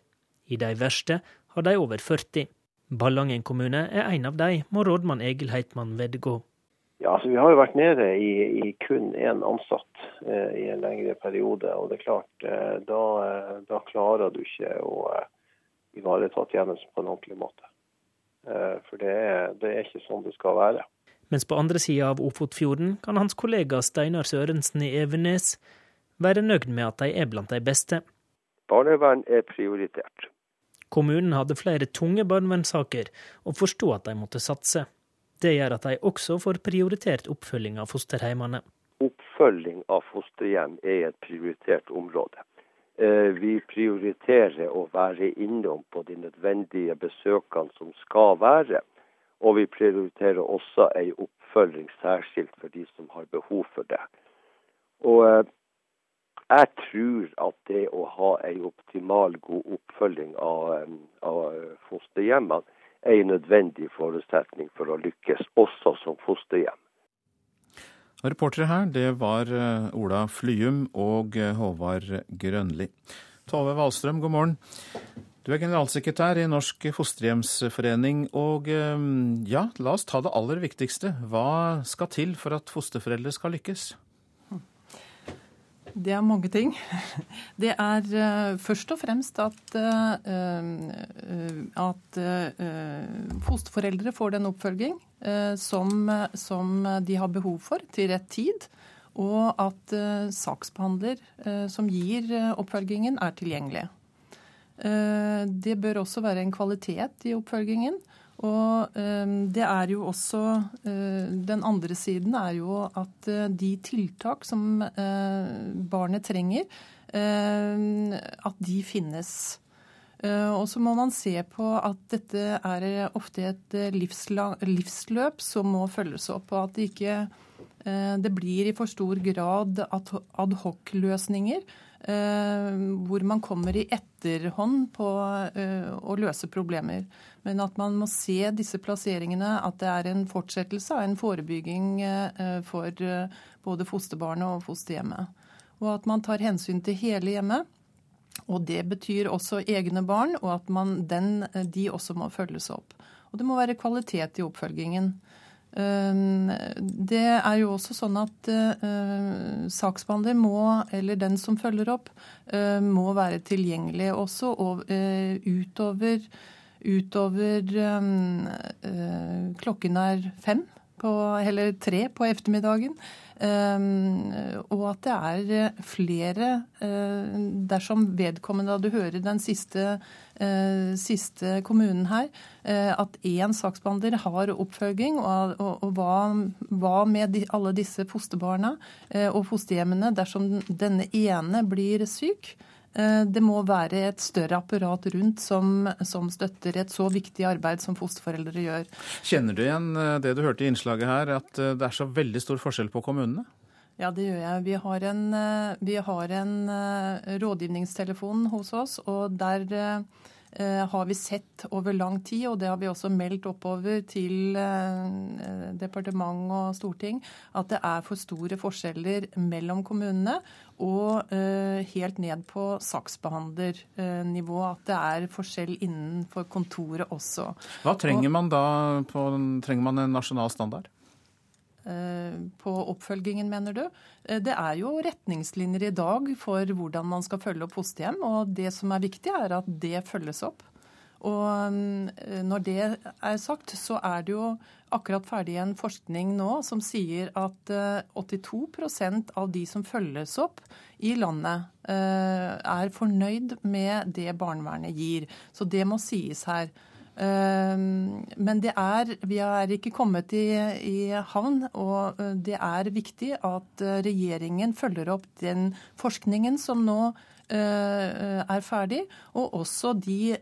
I de verste har de over 40. Ballangen kommune er en av de, må rådmann Egil Heitmann vedgå. Ja, altså Vi har jo vært nede i, i kun én ansatt eh, i en lengre periode. og det er klart, eh, Da, eh, da klarer du ikke å eh, ivareta tjenesten på en ordentlig måte. Eh, for det er, det er ikke sånn det skal være. Mens på andre sida av Ofotfjorden kan hans kollega Steinar Sørensen i Evenes være nøyd med at de er blant de beste. Barnevern er prioritert. Kommunen hadde flere tunge barnevernssaker, og forsto at de måtte satse. Det gjør at de også får prioritert oppfølging av fosterheimene. Oppfølging av fosterhjem er et prioritert område. Eh, vi prioriterer å være innom på de nødvendige besøkene som skal være. Og vi prioriterer også ei oppfølging særskilt for de som har behov for det. Og eh, jeg tror at det å ha en optimal god oppfølging av, eh, av fosterhjemmene er en nødvendig forutsetning for å lykkes, også som fosterhjem. Reportere her, det var eh, Ola Flyum og Håvard Grønli. Tove Wahlstrøm, god morgen. Du er generalsekretær i Norsk fosterhjemsforening, og ehm, ja, la oss ta det aller viktigste. Hva skal til for at fosterforeldre skal lykkes? Det er mange ting. Det er uh, først og fremst at, uh, at uh, fosterforeldre får den oppfølging som, som, de har behov for til rett tid. Og at saksbehandler som gir oppfølgingen, er tilgjengelig. Det bør også være en kvalitet i oppfølgingen. Og eh, det er jo også eh, Den andre siden er jo at de tiltak som barnet trenger, at de finnes. Og så må man se på at dette er ofte et livsløp som må følges opp, og at det ikke det blir i for stor grad adhoc-løsninger Eh, hvor man kommer i etterhånd på eh, å løse problemer. Men at man må se disse plasseringene, at det er en fortsettelse av en forebygging eh, for både fosterbarnet og fosterhjemmet. Og at man tar hensyn til hele hjemmet. Og det betyr også egne barn, og at man, den, de også må følges opp. Og det må være kvalitet i oppfølgingen. Ehm, det er jo også sånn at uh, saksbehandler må, eller den som følger opp, uh, må være tilgjengelig også og, uh, utover, utover um, klokken er fem, på, eller tre på ettermiddagen. Um, og at det er flere Dersom vedkommende du hører den siste eh, siste kommunen her, eh, at én saksbehandler har oppfølging. Og, og, og hva, hva, med de, alle disse fosterbarna eh, og fosterhjemmene dersom denne ene blir syk? Eh, det må være et større apparat rundt som, som, støtter et så viktig arbeid som fosterforeldre gjør. Kjenner du igjen eh, det du hørte i innslaget her, at eh, det er så veldig stor forskjell på kommunene? Ja, det gjør jeg. Vi har en, vi har en rådgivningstelefon hos oss, og der har vi sett over lang tid, og det har vi også meldt oppover til eh, departement og storting, at det er for store forskjeller mellom kommunene og eh, helt ned på saksbehandlernivå. At det er forskjell innenfor kontoret også. Hva trenger man da? På, trenger man en nasjonal standard? Eh, på oppfølgingen, mener du. Eh, det er jo retningslinjer i dag for hvordan man skal følge opp fosterhjem. Og det som er viktig, er at det følges opp. Og eh, når det er sagt, så er det jo akkurat ferdig en forskning nå som sier at 82% av de som følges opp i landet, er fornøyd med det barnevernet gir. Så det må sies her. Ehm, men er, vi er ikke kommet i, i, havn, og eh, det er viktig at eh, regjeringen følger opp den forskningen som nå eh, er ferdig, og også de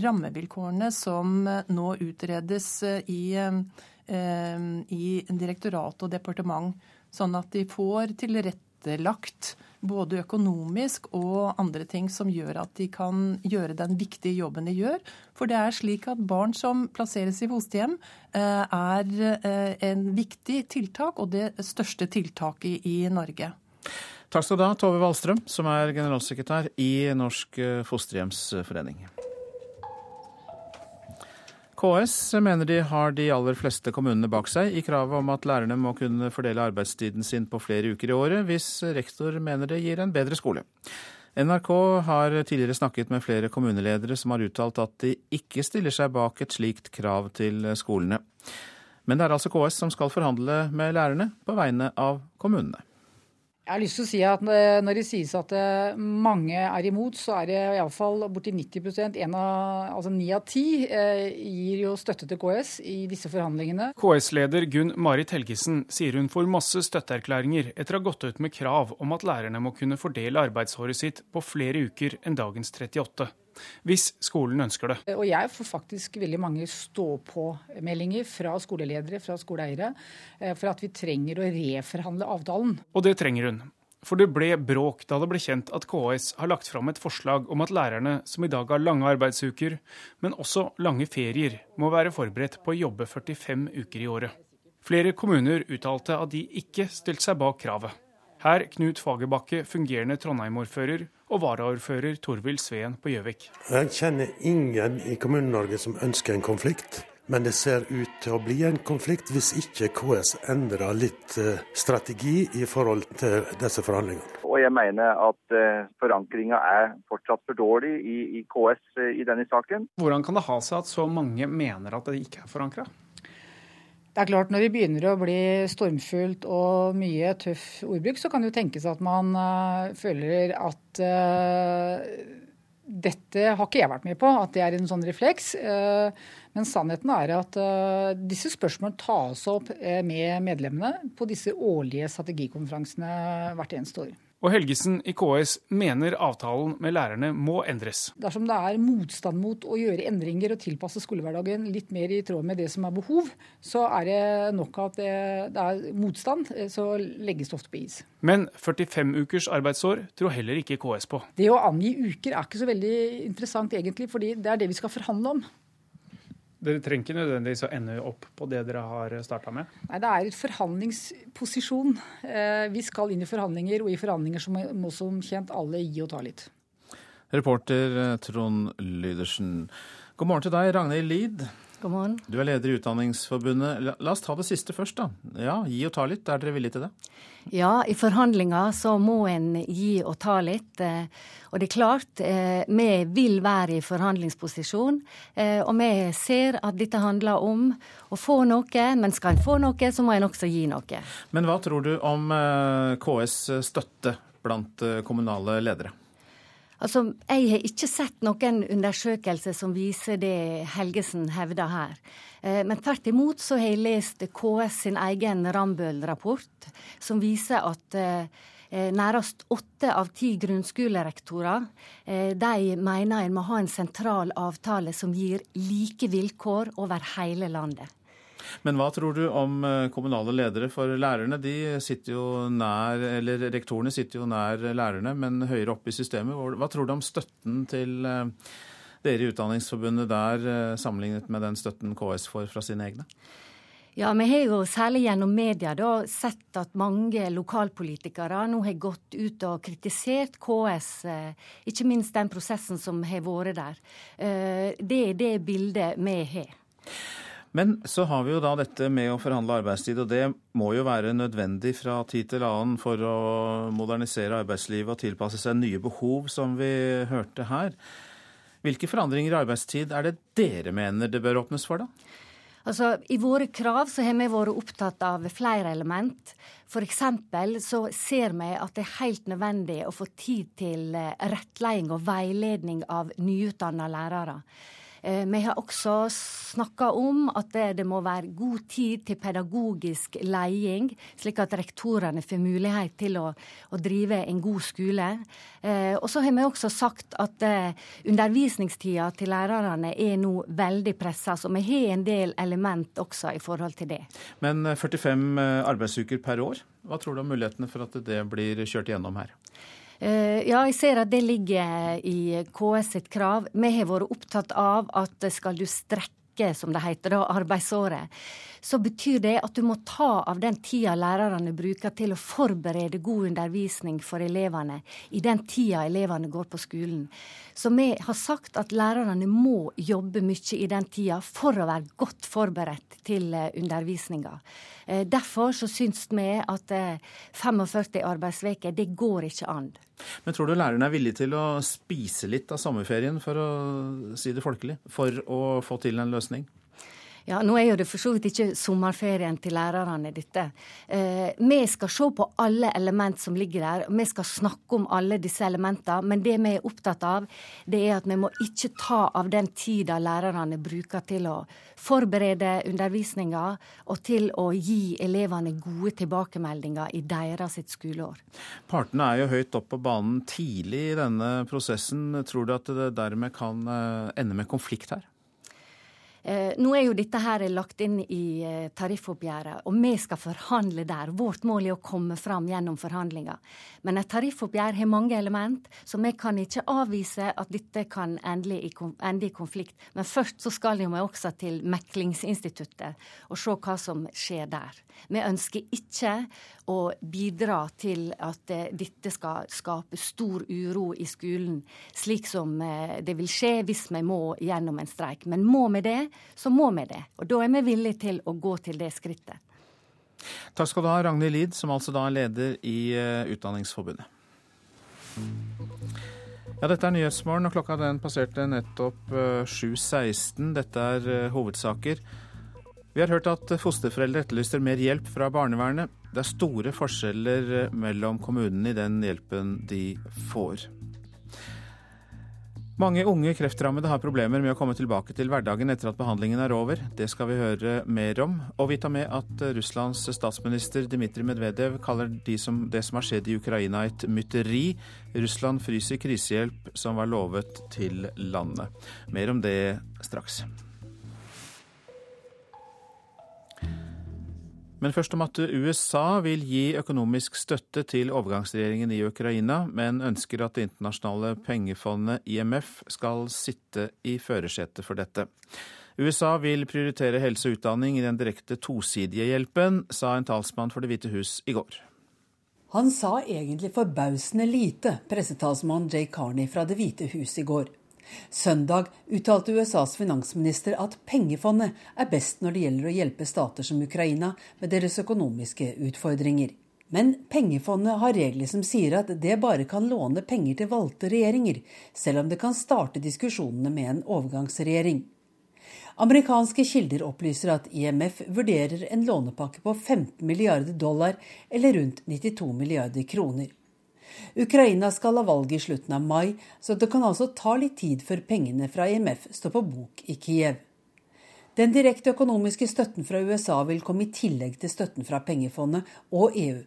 rammevilkårene som nå utredes i, i direktorat og departement. Sånn at de får tilrettelagt både økonomisk og andre ting som gjør at de kan gjøre den viktige jobben de gjør. For det er slik at barn som plasseres i fosterhjem, eh, er eh, en viktig tiltak, og det største tiltaket i Norge. Takk skal du ha, Tove Wallstrøm, som er generalsekretær i Norsk eh, fosterhjemsforening. KS mener de har de aller fleste kommunene bak seg i kravet om at lærerne må kunne fordele arbeidstiden sin på flere uker i året, hvis rektor mener det gir en bedre skole. NRK har tidligere snakket med flere kommuneledere som har uttalt at de ikke stiller seg bak et slikt krav til skolene. Men det er altså KS som skal forhandle med lærerne på vegne av kommunene. Jeg har lyst til å si at eh, Når det sies at eh, mange er imot, så er det iallfall borti 90% en av, altså Ni av ti eh, gir jo støtte til KS i disse forhandlingene. KS-leder Gunn Marit Helgesen sier hun får masse støtteerklæringer etter å ha gått ut med krav om at lærerne må kunne fordele arbeidsåret sitt på flere uker enn dagens 38 hvis skolen ønsker det. Og jeg får faktisk veldig mange stå-på-meldinger fra skoleledere, fra skoleeiere, eh, for at vi trenger å reforhandle avtalen. Og det trenger hun. For det ble bråk da det ble kjent at KS har lagt fram et forslag om at lærerne, som i dag har lange arbeidsuker, men også lange ferier, må være forberedt på å jobbe 45 uker i året. Flere kommuner uttalte at de ikke stilte seg bak kravet. Her Knut Fagerbakke, fungerende Trondheim-ordfører, og varaordfører Torvild Sveen på Gjøvik. Jeg kjenner ingen i Kommune-Norge som ønsker en konflikt. Men det ser ut til å bli en konflikt hvis ikke KS endrer litt eh, strategi i forhold til disse forhandlingene. Og jeg mener at eh, forankringa er fortsatt for dårlig i, i KS eh, i denne saken. Hvordan kan det ha seg at så mange mener at det ikke er forankra? Det er klart Når det begynner å bli stormfullt og mye tøff ordbruk, så kan det jo tenkes at man uh, føler at uh, dette har ikke jeg vært med på, at det er en sånn refleks. Uh, men sannheten er at disse spørsmålene tas opp med medlemmene på disse årlige strategikonferansene hvert eneste år. Og Helgesen i KS mener avtalen med lærerne må endres. Dersom det er motstand mot å gjøre endringer og tilpasse skolehverdagen litt mer i tråd med det som er behov, så er det nok at det, det er motstand, så legges det ofte på is. Men 45 ukers arbeidsår tror heller ikke KS på. Det å angi uker er ikke så veldig interessant egentlig, fordi det er det vi skal forhandle om. Dere trenger ikke nødvendigvis å ende opp på det dere har starta med? Nei, Det er et forhandlingsposisjon. Eh, vi skal inn i forhandlinger, og i forhandlinger så må som kjent alle gi og ta litt. Reporter eh, Trond Lydersen. God morgen til deg, Ragnhild Lid. God morgen. Du er leder i Utdanningsforbundet. La oss ta det siste først, da. Ja, Gi og ta litt. Er dere villige til det? Ja, i forhandlinger så må en gi og ta litt. Eh, og det er klart, eh, vi vil være i forhandlingsposisjon. Eh, og vi ser at dette handler om å få noe, men skal en få noe, så må en også gi noe. Men hva tror du om KS støtte blant kommunale ledere? Altså, Jeg har ikke sett noen undersøkelse som viser det Helgesen hevder her. Eh, men tvert imot så har jeg lest KS sin egen Rambøll-rapport, som viser at eh, eh, nærmest åtte av ti grunnskolerektorer de mener en må ha en sentral avtale som gir like vilkår over hele landet. Men hva tror du om eh, kommunale ledere? For lærerne de sitter jo nær, eller rektorene sitter jo nær lærerne, men høyere oppe i systemet. Hva tror du om støtten til eh, dere i Utdanningsforbundet der, eh, sammenlignet med den støtten KS får fra sine egne? Ja, Vi har jo særlig gjennom media da, sett at mange lokalpolitikere nå har gått ut og kritisert KS, ikke minst den prosessen som har vært der. Det er det bildet vi har. Men så har vi jo da dette med å forhandle arbeidstid, og det må jo være nødvendig fra tid til annen for å modernisere arbeidslivet og tilpasse seg nye behov, som vi hørte her. Hvilke forandringer i arbeidstid er det dere mener det bør åpnes for, da? Altså, I våre krav så har vi vært opptatt av flere element. F.eks. så ser vi at det er helt nødvendig å få tid til rettledning og veiledning av nyutdanna lærere. Eh, vi har også snakka om at det, må være god tid til pedagogisk leding, slik at rektorene får mulighet til å, å drive en god skole. Eh, og så har vi også sagt at undervisningstida til lærerne er nå veldig pressa, så vi har en del element også i forhold til det. Men 45 arbeidsuker per år, hva tror du om mulighetene for at det blir kjørt gjennom her? Eh, ja, jeg ser at det ligger i KS sitt krav. Vi har vært opptatt av at skal du strekke, som det heter, da, arbeidsåret, så betyr det at du må ta av den tida lærerne bruker til å forberede god undervisning for elevene i den tida elevene går på skolen. Så vi har sagt at lærerne må jobbe mye i den tida for å være godt forberedt til eh, undervisninga. Eh, derfor så syns vi at 45 arbeidsveker, det går ikke an. Men tror du lærerne er villige til å spise litt av sommerferien, for å si det folkelig, for å få til en løsning? Ja, Nå er jo det for så vidt ikke sommerferien til lærerne, dette. Eh, vi skal se på alle element som ligger der. Vi skal snakke om alle disse elementene. Men det vi er opptatt av, det er at vi må ikke ta av den tida lærerne bruker til å forberede undervisninga, og til å gi elevene gode tilbakemeldinger i deres sitt skoleår. Partene er jo høyt opp på banen tidlig i denne prosessen. Tror du at det dermed kan eh, ende med konflikt her? Eh, nå er jo dette her lagt inn i eh, tariffoppgjøret, og vi skal forhandle der. Vårt mål er å komme fram gjennom forhandlinger. Men et tariffoppgjør har mange element, så vi kan ikke avvise at dette kan ende i konflikt. Men først så skal vi også til meklingsinstituttet og se hva som skjer der. Vi ønsker ikke å bidra til at eh, dette skal skape stor uro i skolen, slik som det vil skje hvis vi må gjennom en streik. Men må vi det, så må vi det. Og da er vi villige til å gå til det skrittet. Takk skal du ha, Ragnhild Lid, som altså da er leder i eh, Utdanningsforbundet. Ja, dette er Nyhetsmorgen, og klokka den passerte nettopp 7.16. Eh, dette er eh, hovedsaker. Vi har hørt at fosterforeldre etterlyser mer hjelp fra barnevernet. Det er store forskjeller mellom kommunene i den hjelpen de får. Mange unge kreftrammede har problemer med å komme tilbake til hverdagen etter at behandlingen er over. Det skal vi høre mer om. Og vi tar med at Russlands statsminister Dmitrij Medvedev kaller de som, det som har skjedd i Ukraina et mytteri. Russland fryser krisehjelp som var lovet til landet. Mer om det straks. Men først om at USA vil gi økonomisk støtte til overgangsregjeringen i Ukraina, men ønsker at Det internasjonale pengefondet IMF skal sitte i førersetet for dette. USA vil prioritere helse og utdanning i den direkte tosidige hjelpen, sa en talsmann for Det hvite hus i går. Han sa egentlig forbausende lite, pressetalsmann Jay Carney fra Det hvite hus i går. Søndag uttalte USAs finansminister at pengefondet er best når det gjelder å hjelpe stater som Ukraina med deres økonomiske utfordringer. Men pengefondet har regler som sier at det bare kan låne penger til valgte regjeringer, selv om det kan starte diskusjonene med en overgangsregjering. Amerikanske kilder opplyser at IMF vurderer en lånepakke på 15 milliarder dollar, eller rundt 92 milliarder kroner. Ukraina skal ha valg i slutten av mai, så det kan altså ta litt tid før pengene fra IMF står på bok i Kiev. Den direkte økonomiske støtten fra USA vil komme i tillegg til støtten fra pengefondet og EU.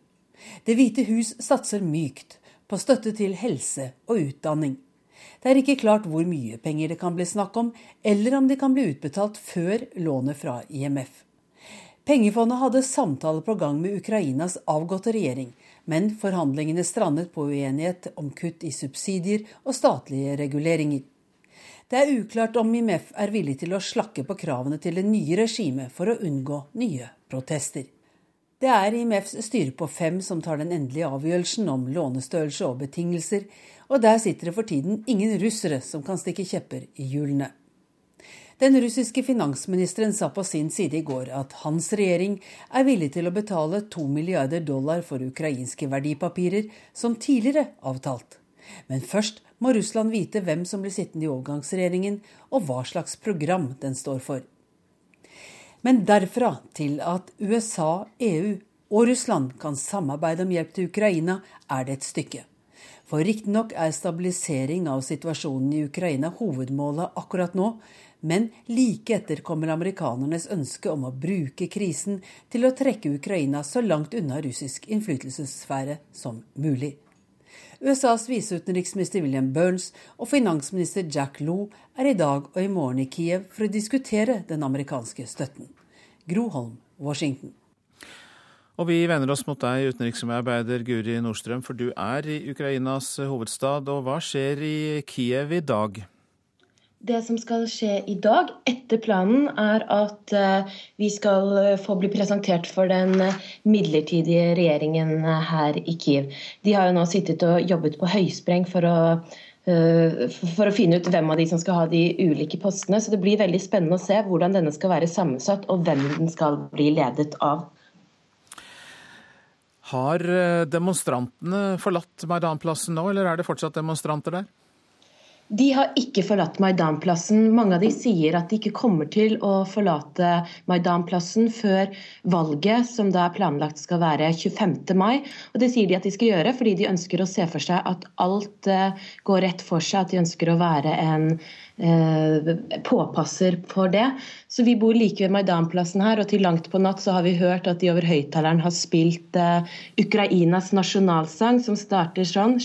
Det hvite hus satser mykt på støtte til helse og utdanning. Det er ikke klart hvor mye penger det kan bli snakk om, eller om de kan bli utbetalt før lånet fra IMF. Pengefondet hadde samtaler på gang med Ukrainas avgåtte regjering, men forhandlingene strandet på uenighet om kutt i subsidier og statlige reguleringer. Det er uklart om IMF er villig til å slakke på kravene til det nye regimet for å unngå nye protester. Det er IMFs styre på fem som tar den endelige avgjørelsen om lånestørrelse og betingelser, og der sitter det for tiden ingen russere som kan stikke kjepper i hjulene. Den russiske finansministeren sa på sin side i går at hans regjering er villig til å betale to milliarder dollar for ukrainske verdipapirer, som tidligere avtalt. Men først må Russland vite hvem som blir sittende i overgangsregjeringen, og hva slags program den står for. Men derfra til at USA, EU og Russland kan samarbeide om hjelp til Ukraina, er det et stykke. For riktignok er stabilisering av situasjonen i Ukraina hovedmålet akkurat nå, Men like etter kommer amerikanernes ønske om å bruke krisen til å trekke Ukraina så langt unna russisk innflytelsessfære som mulig. USAs viseutenriksminister William Burns og finansminister Jack Lew er i dag og i morgen i Kiev for å diskutere den amerikanske støtten. Gro Holm, Washington. Og vi vender oss mot deg, utenriksmedarbeider Guri Nordstrøm, for du er i Ukrainas hovedstad. Og hva skjer i Kiev i dag? Det som skal skje i dag, etter planen, er at eh, vi skal eh, få bli presentert for den eh, midlertidige regjeringen her i Kiev. De har jo nå sittet og jobbet på høyspreng for å for å finne ut hvem av de som skal ha de ulike postene. Så det blir veldig spennende å se hvordan denne skal være sammensatt, og hvem den skal bli ledet av. Har demonstrantene forlatt Maidanplassen nå, eller er det fortsatt demonstranter der? De har ikke forlatt Maidanplassen. Mange av de sier at de ikke kommer til å forlate Maidanplassen før valget, som da er planlagt skal være 25. mai. Og Det sier de at de skal gjøre fordi de ønsker å se for seg at alt eh, går rett for seg. At de ønsker å være en Eh, påpasser for det. Så vi bor like ved Maidanplassen her, og til langt på natt så har vi hørt at de over høyttaleren har spilt eh, Ukrainas nasjonalsang, som starter sånn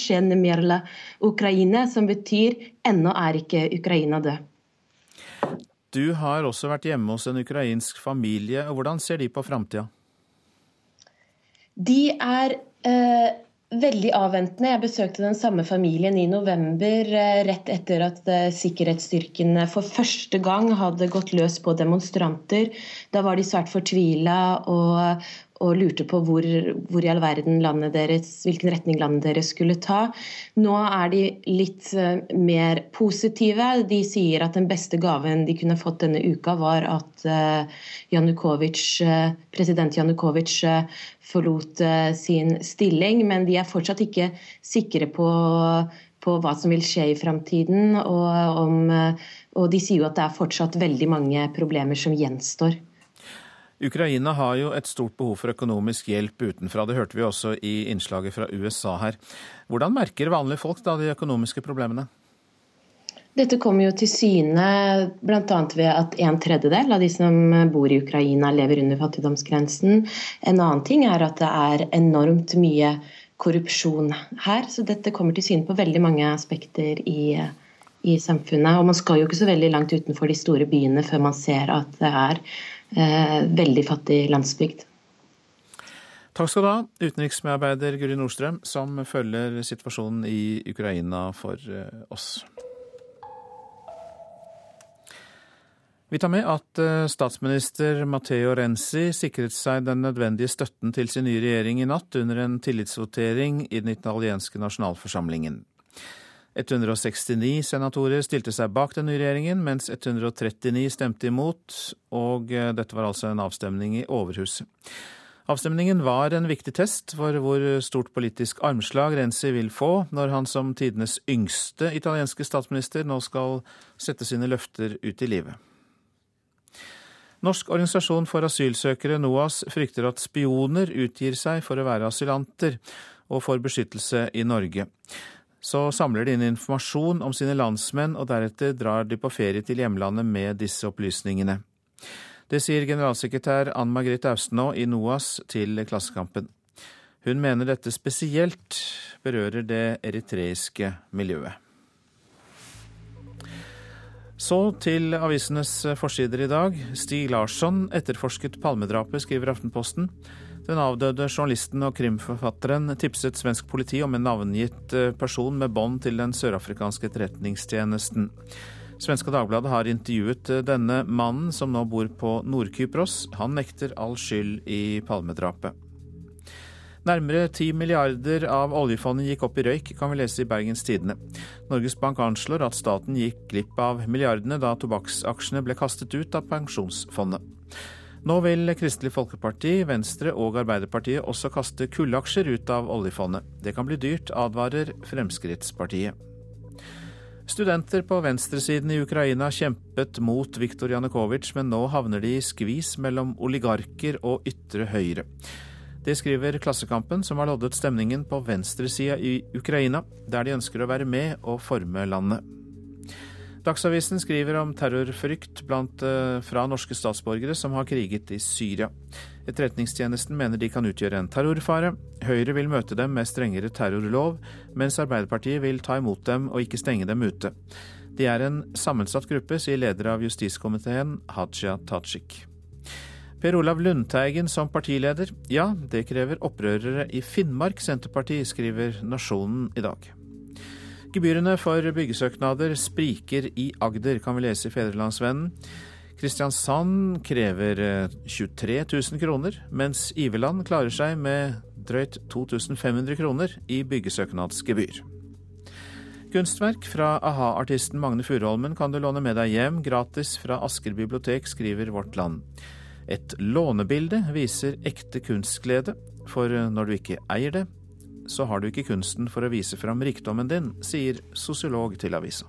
Ukraine, som betyr 'ennå er ikke Ukraina død'. Du har også vært hjemme hos en ukrainsk familie. og Hvordan ser de på framtida? De er eh, veldig avventende. Jeg besøkte den samme familien i november, eh, rett etter at eh, sikkerhetsstyrkene for første gang hadde gått løs på demonstranter. Da var de svært fortvila og, og lurte på hvor, hvor, i all verden landet deres, hvilken retning landet deres skulle ta. Nå er de litt uh, mer positive. De sier at den beste gaven de kunne fått denne uka, var at Janukovic, uh, president Janukovic forlot sin stilling. Men de er fortsatt ikke sikre på, på hva som vil skje i framtiden. Og, og de sier jo at det er fortsatt veldig mange problemer som gjenstår. Ukraina har jo et stort behov for økonomisk hjelp utenfra. Det hørte vi også i innslaget fra USA her. Hvordan merker vanlige folk da de økonomiske problemene? Dette kommer jo til syne bl.a. ved at en tredjedel av de som bor i Ukraina lever under fattigdomsgrensen. En annen ting er at det er enormt mye korrupsjon her, så dette kommer til syne på veldig mange aspekter i, i samfunnet. Og man skal jo ikke så veldig langt utenfor de store byene før man ser at det er veldig fattig landsbygd. Takk skal du ha, utenriksmedarbeider Guri Nordstrøm, som følger situasjonen i Ukraina for eh, oss. Vi tar med at eh, statsminister Matteo Renzi sikret seg den nødvendige støtten til sin nye regjering i natt under en tillitsvotering i den italienske nasjonalforsamlingen. 169 senatorer stilte seg bak den nye regjeringen, mens 139 stemte imot, og eh, dette var altså en avstemning i Overhuset. Avstemningen var en viktig test for hvor stort politisk armslag Renzi vil få når han som tidenes yngste italienske statsminister nå skal sette sine løfter ut i livet. Norsk organisasjon for asylsøkere, NOAS, frykter at spioner utgir seg for å være asylanter og får beskyttelse i Norge så samler de inn informasjon om sine landsmenn, og deretter drar de på ferie til hjemlandet med disse opplysningene. Det sier generalsekretær Ann Margrethe Austenå i NOAS til Klassekampen. Hun mener dette spesielt berører det eritreiske miljøet. Så til avisenes forsider i dag. Stig Larsson etterforsket Palmedrapet, skriver Aftenposten. Den avdøde journalisten og krimforfatteren tipset svensk politi om en navngitt eh, person med bånd til den sørafrikanske etterretningstjenesten. Svenske Dagbladet har intervjuet eh, denne mannen, som nå bor på Nord-Kypros. Han nekter all skyld i palmedrapet. Nærmere 10 milliarder av oljefondet gikk opp i røyk, kan vi lese i Bergens Tidende. Norges Bank anslår at staten gikk glipp av milliardene da tobakksaksjene ble kastet ut av pensjonsfondet. Nå vil Kristelig Folkeparti, Venstre og Arbeiderpartiet også kaste kullaksjer ut av oljefondet. Det kan bli dyrt, advarer Fremskrittspartiet. Studenter på venstresiden i Ukraina kjempet mot Viktor Janukovitsj, men nå havner de i skvis mellom oligarker og ytre høyre. Det skriver Klassekampen, som har loddet stemningen på venstresida i Ukraina, der de ønsker å være med og forme landet. Dagsavisen skriver om terrorfrykt blant, eh, fra norske statsborgere som har kriget i Syria. Etterretningstjenesten mener de kan utgjøre en terrorfare. Høyre vil møte dem med strengere terrorlov, mens Arbeiderpartiet vil ta imot dem og ikke stenge dem ute. De er en sammensatt gruppe, sier leder av justiskomiteen, Haja Tajik. Per Olav Lundteigen som partileder. Ja, det krever opprørere i Finnmark Senterparti, skriver Nasjonen i dag. Gebyrene for byggesøknader spriker i Agder, kan vi lese i Fedrelandsvennen. Kristiansand krever 23 eh, 000 kroner, mens Iveland klarer seg med drøyt 2500 kroner i byggesøknadsgebyr. Kunstverk fra a-ha-artisten Magne Furuholmen kan du låne med deg hjem gratis fra Asker bibliotek, skriver Vårt Land. Et lånebilde viser ekte kunstglede, for når du ikke eier det, så har du ikke kunsten for å vise fram rikdommen din, sier sosiolog til avisa.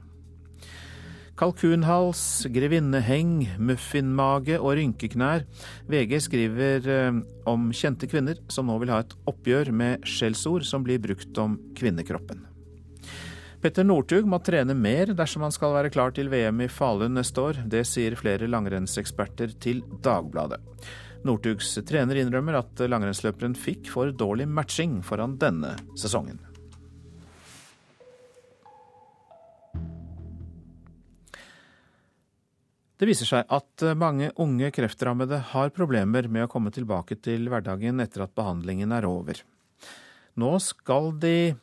Kalkunhals, grevinneheng, muffinmage og rynkeknær. VG skriver eh, om kjente kvinner som nå vil ha et oppgjør med skjellsord som blir brukt om kvinnekroppen. Petter Northug må trene mer dersom han skal være klar til VM i Falun neste år. Det sier flere langrennseksperter til Dagbladet. Northugs trener innrømmer at langrennsløperen fikk for dårlig matching foran denne sesongen. Det viser seg at mange unge kreftrammede har problemer med å komme tilbake til hverdagen etter at behandlingen er over. Nå skal de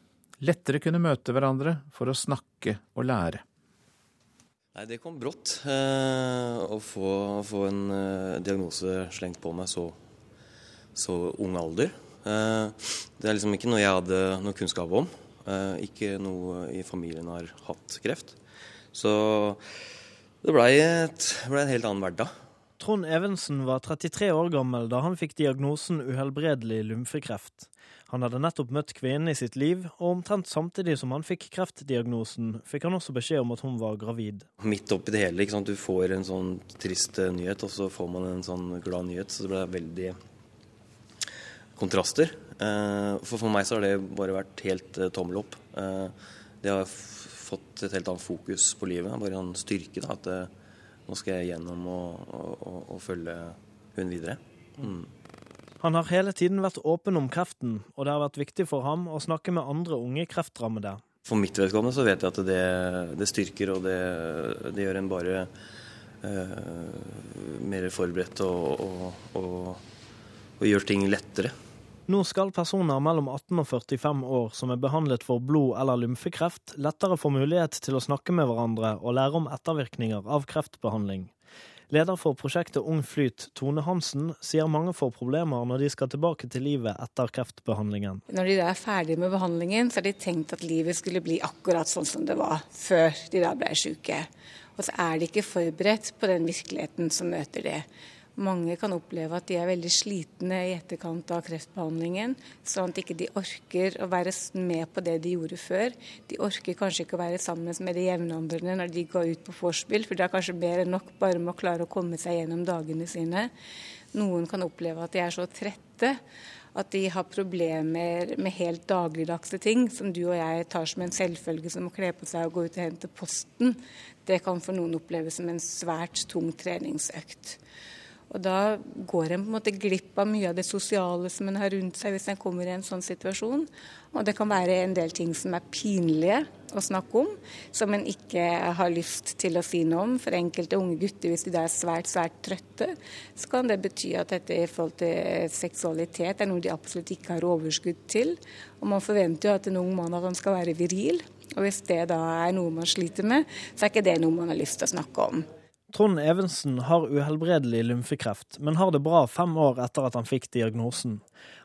lettere kunne møte hverandre for å snakke og lære. Nei, Det kom brått eh, å få, få en eh, diagnose slengt på meg så, så ung alder. Eh, det er liksom ikke noe jeg hadde noe kunnskap om. Eh, ikke noe i familien har hatt kreft. Så det blei ble en helt annen hverdag. Trond Evensen var 33 år gammel da han fikk diagnosen uhelbredelig lymfekreft. Han hadde nettopp møtt kvinnen i sitt liv, og omtrent samtidig som han fikk kreftdiagnosen, fikk han også beskjed om at hun var gravid. Midt oppi det hele, ikke sant? du får en sånn trist nyhet, og så får man en sånn glad nyhet. Så det ble veldig kontraster. Eh, for for meg så har det bare vært helt eh, tommel opp. Eh, det har fått et helt annet fokus på livet. Bare en styrke. da, At nå skal jeg gjennom og, og, og, og følge hun videre. Mm. Han har hele tiden vært åpen om kreften, og det har vært viktig for ham å snakke med andre unge kreftrammede. For mitt vedkommende så vet jeg at det, det styrker, og det, det, gjør en bare eh, mer forberedt og, og gjør ting lettere. Nå skal personer mellom 18 og 45 år som er behandlet for blod- eller lymfekreft, lettere få mulighet til å snakke med hverandre og lære om ettervirkninger av kreftbehandling. Leder for prosjektet Ung Flyt, Tone Hansen, sier mange får problemer når de skal tilbake til livet etter kreftbehandlingen. Når de da er ferdige med behandlingen, så har de tenkt at livet skulle bli akkurat sånn som det var før de da ble syke. Og så er de ikke forberedt på den virkeligheten som møter det. Mange kan oppleve at de er veldig slitne i etterkant av kreftbehandlingen, sånn at ikke de ikke orker å være med på det de gjorde før. De orker kanskje ikke å være sammen med de jevnaldrende når de går ut på vorspiel, for det er kanskje mer enn nok bare med å klare å komme seg gjennom dagene sine. Noen kan oppleve at de er så trette at de har problemer med helt dagligdagse ting, som du og jeg tar som en selvfølge, som å kle på seg og gå ut og hente posten. Det kan for noen oppleves som en svært tung treningsøkt. Og da går en på en måte glipp av mye av det sosiale som en har rundt seg hvis en kommer i en sånn situasjon. Og det kan være en del ting som er pinlige å snakke om, som en ikke har lyst til å si noe om. For enkelte unge gutter, hvis de da er svært, svært trøtte, så kan det bety at dette i forhold til seksualitet er noe de absolutt ikke har overskudd til. Og man forventer jo at en ung mann at han skal være viril. Og hvis det da er noe man sliter med, så er ikke det noe man har lyst til å snakke om. Trond Evensen har uhelbredelig lymfekreft, men har det bra fem år etter at han fikk diagnosen.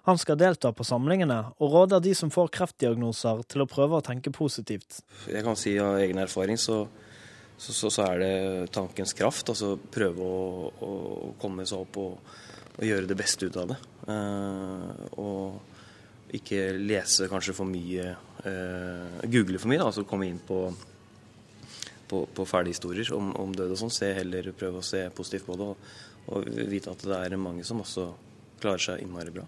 Han skal delta på samlingene, og råder de som får kreftdiagnoser til å prøve å tenke positivt. Jeg kan si av egen erfaring så, så, så, så er det tankens kraft. Altså prøve å, å komme seg opp og, og, gjøre det beste ut av det. Uh, og ikke lese kanskje for mye, uh, google for mye, da, altså komme inn på på, på fæle historier om, om, død og sånn. Se heller prøve å se positivt på det og, og, vite at det er mange som også klarer seg innmari bra.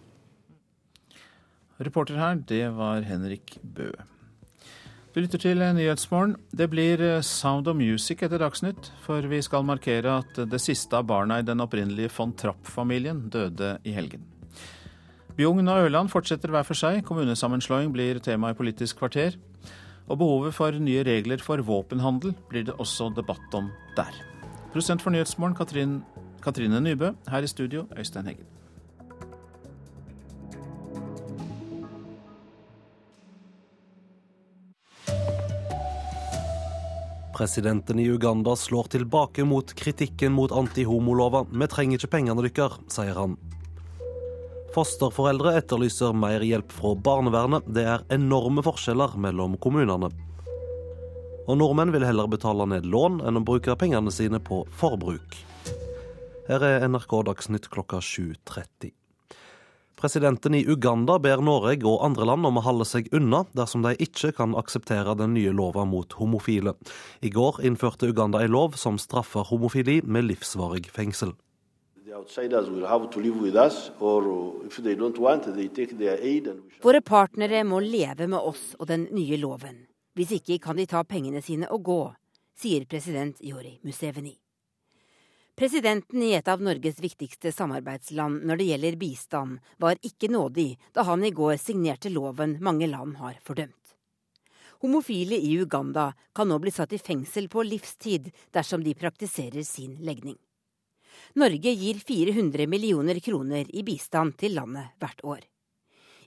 Reporter her, det var Henrik Bøe. Du lytter til Nyhetsmorgen. Det blir eh, Sound of Music etter Dagsnytt, for vi skal markere at det siste av barna i den opprinnelige von Trapp-familien døde i helgen. Bjugn og Ørland fortsetter hver for seg. Kommunesammenslåing blir tema i Politisk kvarter. Og behovet for nye regler for våpenhandel blir det også debatt om der. Prosent for Nyhetsmorgen Katrin, Katrine Nybø. Her i studio Øystein Heggen. Presidenten i Uganda slår tilbake mot kritikken mot antihomolova. Vi trenger ikke pengene deres, sier han. Fosterforeldre etterlyser mer hjelp fra barnevernet. Det er enorme forskjeller mellom kommunene. Og nordmenn vil heller betale ned lån enn å bruke pengene sine på forbruk. Her er NRK Dagsnytt klokka 7.30. Presidenten i Uganda ber Norge og andre land om å holde seg unna dersom de ikke kan akseptere den nye lova mot homofile. I går innførte Uganda en lov som straffer homofili med livsvarig fengsel. Våre partnere må leve med oss og den nye loven. Hvis ikke kan de ta pengene sine og gå, sier president Jori Museveni. Presidenten i et av Norges viktigste samarbeidsland når det gjelder bistand, var ikke nådig da han i går signerte loven mange land har fordømt. Homofile i Uganda kan nå bli satt i fengsel på livstid dersom de praktiserer sin legning. Norge gir 400 millioner kroner i bistand til landet hvert år.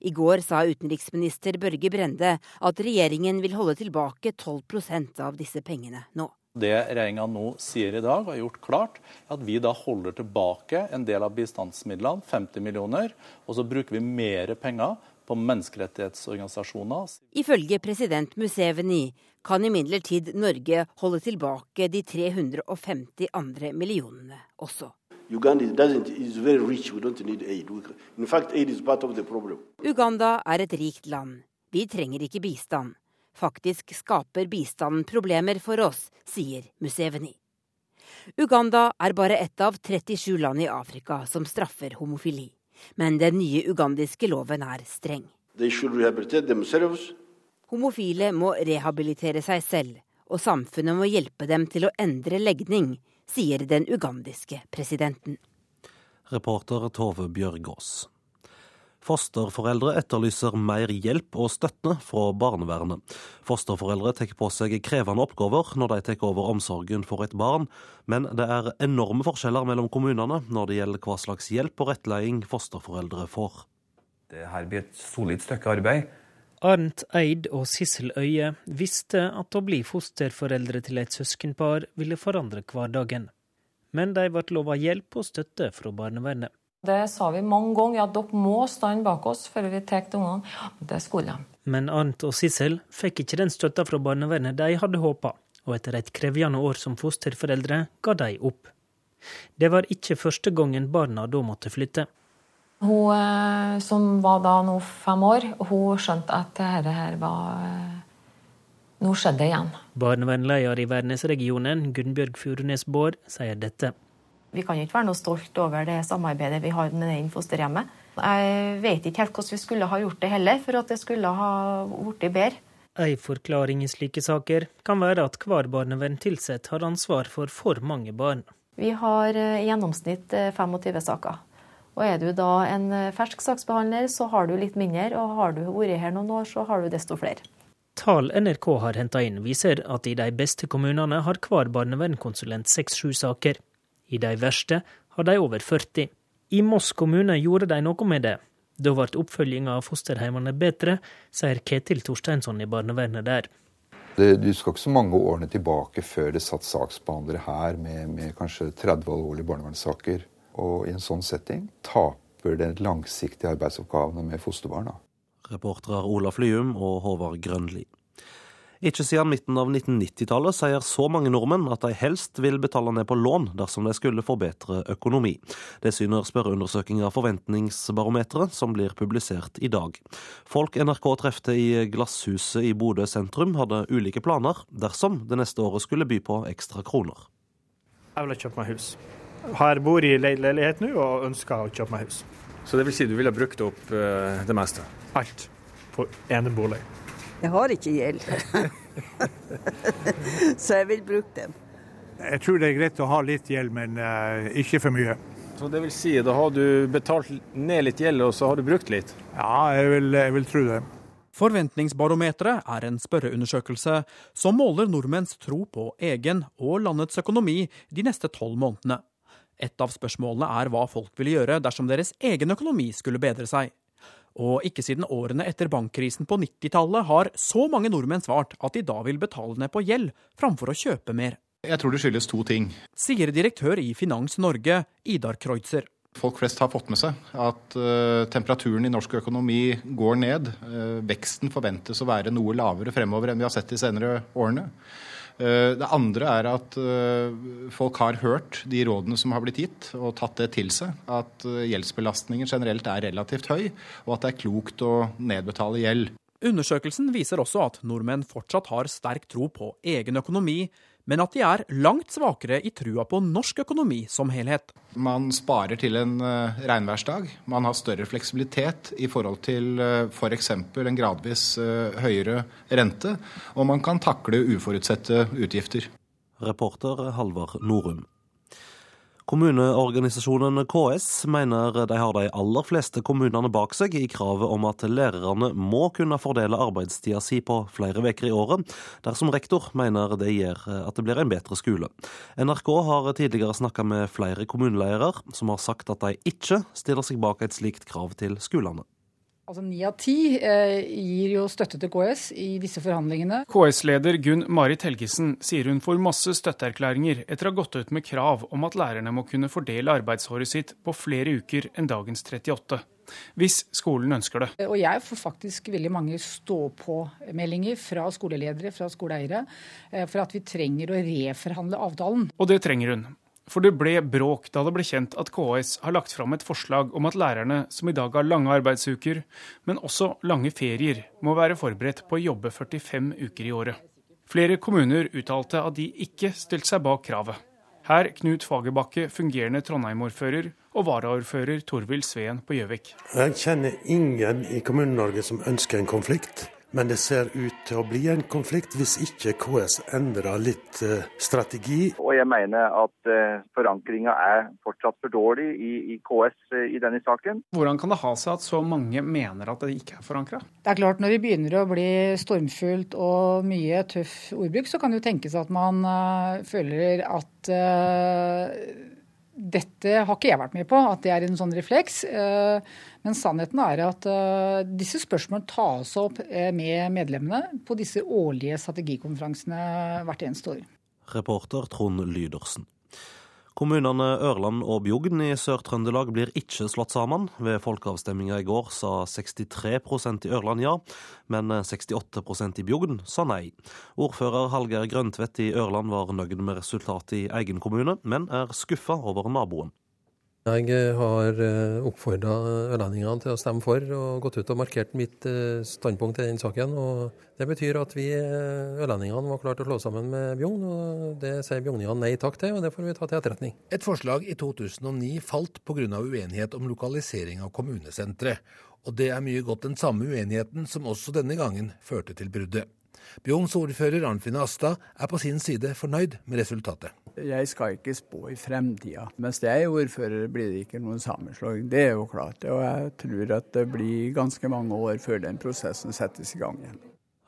I går sa utenriksminister Børge Brende at regjeringen vil holde tilbake 12% av disse pengene nå. Det regjeringa nå sier i dag, har gjort klart, at vi da holder tilbake en del av bistandsmidlene, 50 millioner, og så bruker vi mer penger på menneskerettighetsorganisasjoner. Ifølge president Museveni kan imidlertid Norge holde tilbake de 350 andre millionene også. Uganda er et rikt land. Vi trenger ikke bistand. Faktisk skaper bistanden problemer for oss, sier Museveni. Uganda er bare ett av 37 land i Afrika som straffer homofili. Men den nye ugandiske loven er streng. Homofile må rehabilitere seg selv, og samfunnet må hjelpe dem til å endre legning, sier den ugandiske presidenten. Reporter Tove Bjørgaas. Fosterforeldre etterlyser mer hjelp og støtte fra barnevernet. Fosterforeldre tar på seg krevende oppgaver når de tar over omsorgen for et barn, men det er enorme forskjeller mellom kommunene når det gjelder hva slags hjelp og rettledning fosterforeldre får. Det her blir et solid stykke arbeid. Arnt Eid og Sissel Øye visste at å bli fosterforeldre til et søskenpar ville forandre hverdagen. Men de ble lova hjelp og støtte fra barnevernet. Det sa vi mange ganger, ja, dere må stande bak oss før vi tar ungene. Det skulle de. Men Arnt og Sissel fikk ikke den støtta fra barnevernet de hadde håpa, og etter et krevende år som fosterforeldre ga de opp. Det var ikke første gangen barna da måtte flytte. Hun eh, som var da nå fem år, hun skjønte at dette her var eh, Nå skjedde det igjen. Barnevernleder i Værnesregionen, Gunnbjørg Furunes Baard, sier dette. Vi kan ikke være noe stolt over det samarbeidet vi har med det fosterhjemmet. Jeg vet ikke helt hvordan vi skulle ha gjort det heller, for at det skulle ha blitt bedre. En forklaring i slike saker kan være at hver barneverntilsatt har ansvar for for mange barn. Vi har eh, i gjennomsnitt 25 eh, saker. Og Er du da en eh, fersk saksbehandler, så har du litt mindre. Og har du vært her noen år, så har du desto flere. Tall NRK har henta inn, viser at i de beste kommunene har hver barnevernkonsulent seks-sju saker. I de verste har de over 40. I Moss kommune gjorde de noe med det. Da ble oppfølginga av fosterheimene bedre, sier Ketil Torsteinsson i barnevernet der. Det, du skal ikke så mange årene tilbake før det satt saksbehandlere her med, med kanskje 30 alvorlige barnevernssaker. Og i en sånn setting taper den langsiktige arbeidsoppgavene med fosterbarna. Reportere Olaf Lyum og Håvard Grønli. Ikke siden midten av 1990-tallet sier så mange nordmenn at de helst vil betale ned på lån dersom de skulle få bedre økonomi. Det syner spørreundersøkinga Forventningsbarometeret, som blir publisert i dag. Folk NRK trefte i Glasshuset i Bodø sentrum, hadde ulike planer dersom det neste året skulle by på ekstra kroner. Jeg vil ha kjøpt meg hus. Her bor i leilighet nå og ønsker å kjøpe meg hus. Så det vil si du ville brukt opp uh, det meste? Alt på enebolig. Jeg har ikke gjeld. Så jeg vil bruke den. Jeg tror det er greit å ha litt gjeld, men uh, ikke for mye. Så det vil si, Da har du betalt ned litt gjeld, og så har du brukt litt? Ja, jeg vil, jeg vil tro det. Forventningsbarometeret er en spørreundersøkelse som måler nordmenns tro på egen og landets økonomi de neste tolv månedene. Et av spørsmålene er hva folk ville gjøre dersom deres egen økonomi skulle bedre seg. Og ikke siden årene etter bankkrisen på 90-tallet har så mange nordmenn svart at de da vil betale ned på gjeld framfor å kjøpe mer. Jeg tror det skyldes to ting. Sier direktør i Finans Norge, Idar Kreutzer. Folk flest har fått med seg at uh, temperaturen i norsk økonomi går ned. Uh, veksten forventes å være noe lavere fremover enn vi har sett de senere årene. Uh, det andre er at folk har hørt de rådene som har blitt gitt, og tatt det til seg. At gjeldsbelastningen generelt er relativt høy, og at det er klokt å nedbetale gjeld. Undersøkelsen viser også at nordmenn fortsatt har sterk tro på egen økonomi, men at de er langt svakere i trua på norsk økonomi som helhet. Man sparer til en uh, regnværsdag. Man har større fleksibilitet i forhold til f.eks. For en gradvis uh, høyere rente, og man kan takle uforutsette utgifter. Reporter Halvard Norum. Kommuneorganisasjonen KS mener de har de aller fleste kommunene bak seg i kravet om at lærerne må kunne fordele arbeidstida si på flere uker i året, dersom rektor mener det gjør at det blir en bedre skole. NRK har tidligere snakka med flere kommuneledere som har sagt at de ikke stiller seg bak et slikt krav til skolene. Altså Ni av ti eh, gir jo støtte til KS i disse forhandlingene. KS-leder Gunn Marit Helgesen sier hun får masse støtteerklæringer etter å ha gått ut med krav om at lærerne må kunne fordele arbeidsåret sitt på flere uker enn dagens 38. Hvis skolen ønsker det. Og jeg får faktisk veldig mange stå-på-meldinger fra skoleledere, fra skoleeiere, eh, for at vi trenger å reforhandle avtalen. Og det trenger hun. For det ble bråk da det ble kjent at KS har lagt fram et forslag om at lærerne, som i dag har lange arbeidsuker, men også lange ferier, må være forberedt på å jobbe 45 uker i året. Flere kommuner uttalte at de ikke stilte seg bak kravet. Her Knut Fagerbakke, fungerende Trondheim-ordfører, og varaordfører Torvild Sveen på Gjøvik. Jeg kjenner ingen i Kommune-Norge som ønsker en konflikt. Men det ser ut til å bli en konflikt hvis ikke KS endrer litt uh, strategi. Og jeg mener at uh, forankringa er fortsatt for dårlig i, i KS uh, i denne saken. Hvordan kan det ha seg at så mange mener at det ikke er forankra? Det er klart når det begynner å bli stormfullt og mye tøff ordbruk, så kan det jo tenkes at man føler at dette har ikke jeg vært med på, at det er en sånn refleks. Eh, men sannheten er at eh, disse spørsmålene tas opp eh, med medlemmene på disse årlige strategikonferansene hvert eneste år. Reporter Trond Lydersen. Kommunene Ørland og Bjugn i Sør-Trøndelag blir ikke slått sammen. Ved folkeavstemminga i går sa 63% i Ørland ja, men 68% i Bjugn sa nei. Ordfører Hallgeir Grøntvedt i Ørland var nøyd med resultatet i egen kommune, men er skuffa over naboen. Jeg eh, har eh, oppfordra ørlendingene til å stemme for, og gått ut og markert mitt eh, standpunkt i den saken. og Det betyr at vi ørlendingene var klare til å slå sammen med Bjugn, og det sier bjugningene nei takk til, og det får vi ta til etterretning. Et forslag i 2009 falt pga. uenighet om lokalisering av kommunesenteret. Og det er mye godt den samme uenigheten som også denne gangen førte til bruddet. Bjugns ordfører Arnfinn Astad er på sin side fornøyd med resultatet. Jeg skal ikke spå i fremtida. Mens jeg er ordfører, blir det ikke noen sammenslåing. Det er jo klart. Og jeg tror at det blir ganske mange år før den prosessen settes i gang igjen.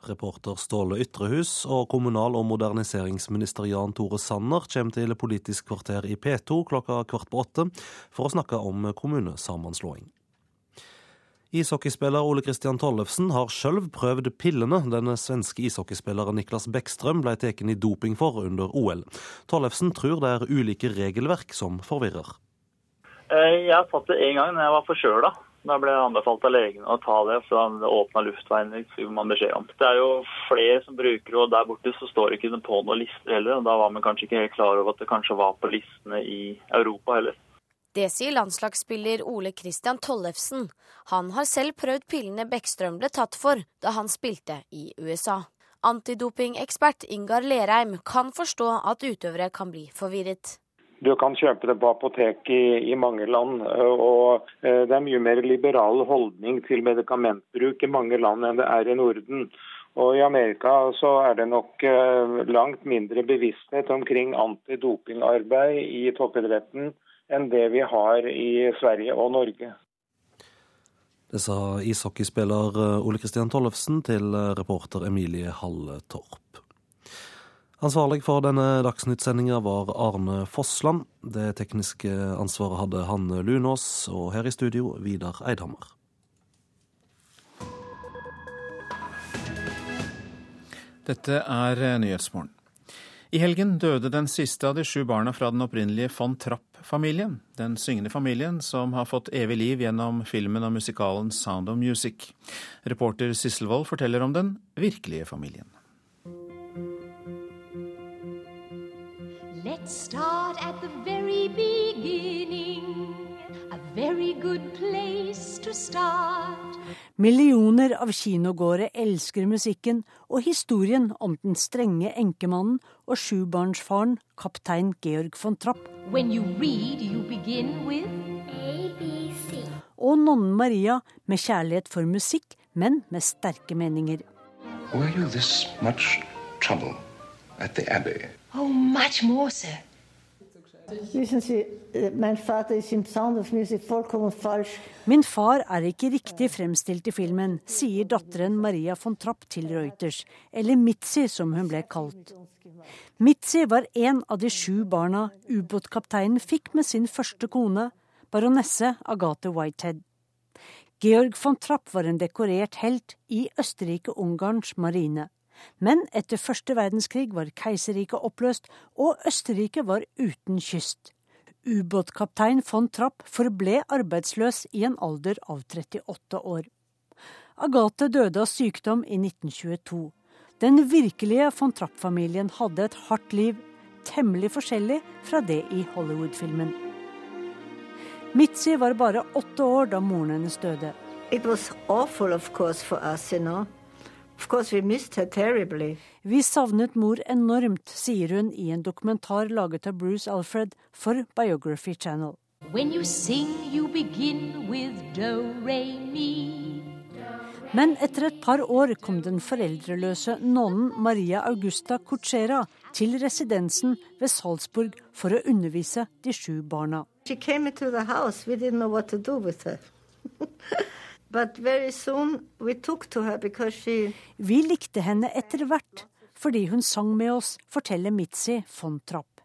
Reporter Ståle Ytrehus og kommunal- og moderniseringsminister Jan Tore Sanner kommer til Politisk kvarter i P2 klokka kvart på åtte for å snakke om kommunesammenslåing. Ishockeyspiller Ole Kristian Tollefsen har sjøl prøvd pillene den svenske ishockeyspilleren Niklas Bäckström ble tatt i doping for under OL. Tollefsen tror det er ulike regelverk som forvirrer. Eh, jeg har tatt det én gang da jeg var forkjøla. Da ble jeg anbefalt av legen å ta det, så det åpna luftveien. Det man beskjed om. Det er jo flere som bruker og der borte så står det ikke på noen lister heller. Da var man kanskje ikke helt klar over at det kanskje var på listene i Europa heller. Det sier landslagsspiller Ole Kristian Tollefsen. Han har selv prøvd pillene Bekkstrøm ble tatt for da han spilte i USA. Antidopingekspert Ingar Lerheim kan forstå at utøvere kan bli forvirret. Du kan kjøpe det på apotek i, i, mange land. og eh, Det er mye mer liberal holdning til medikamentbruk i mange land enn det er i Norden. Og I Amerika så er det nok eh, langt mindre bevissthet omkring antidopingarbeid i toppidretten enn det vi har i Sverige og Norge. Det sa ishockeyspiller eh, Ole Kristian Tollefsen til eh, reporter Emilie Halle Torp. Ansvarlig for denne dagsnyttsendinga var Arne Fossland. Det tekniske ansvaret hadde Hanne Lunås, og her i studio Vidar Eidhammer. Dette er eh, Nyhetsmorgen. I helgen døde den siste av de sju barna fra den opprinnelige von Trapp-familien. Den syngende familien som har fått evig liv gjennom filmen og musikalen Sound of Music. Reporter Sissel Wold forteller om den virkelige familien. Let's start at the very beginning. Millioner av kinogåere elsker musikken og historien om den strenge enkemannen og sjubarnsfaren kaptein Georg von Trapp. When you read, you begin with ABC. Og nonnen Maria med kjærlighet for musikk, men med sterke meninger. Were you this much trouble at the Abbey? Oh, much more, sir. Falsk. Min far er ikke riktig fremstilt i filmen, sier datteren Maria von Trapp til Reuters, eller Mitzi som hun ble kalt. Mitzi var en av de sju barna ubåtkapteinen fikk med sin første kone, baronesse Agathe Whitehead. Georg von Trapp var en dekorert helt i Østerrike-Ungarns marine. Men etter første verdenskrig var keiserriket oppløst, og Østerrike var uten kyst. Ubåtkaptein von Trapp forble arbeidsløs i en alder av 38 år. Agathe døde av sykdom i 1922. Den virkelige von Trapp-familien hadde et hardt liv, temmelig forskjellig fra det i Hollywood-filmen. Mitzi var bare åtte år da moren hennes døde. It was awful, of course, for us, you know. Vi savnet mor enormt, sier hun i en dokumentar laget av Bruce Alfred for Biography Channel. You sing, you do, re. Men etter et par år kom den foreldreløse nonnen Maria Augusta Cochera til residensen ved Salzburg for å undervise de sju barna. She came into the house. We didn't know what to do with her. But very soon we took to her because she Vi likte henne etter hvert fordi hun sang med oss, forteller Mitzi von Trapp.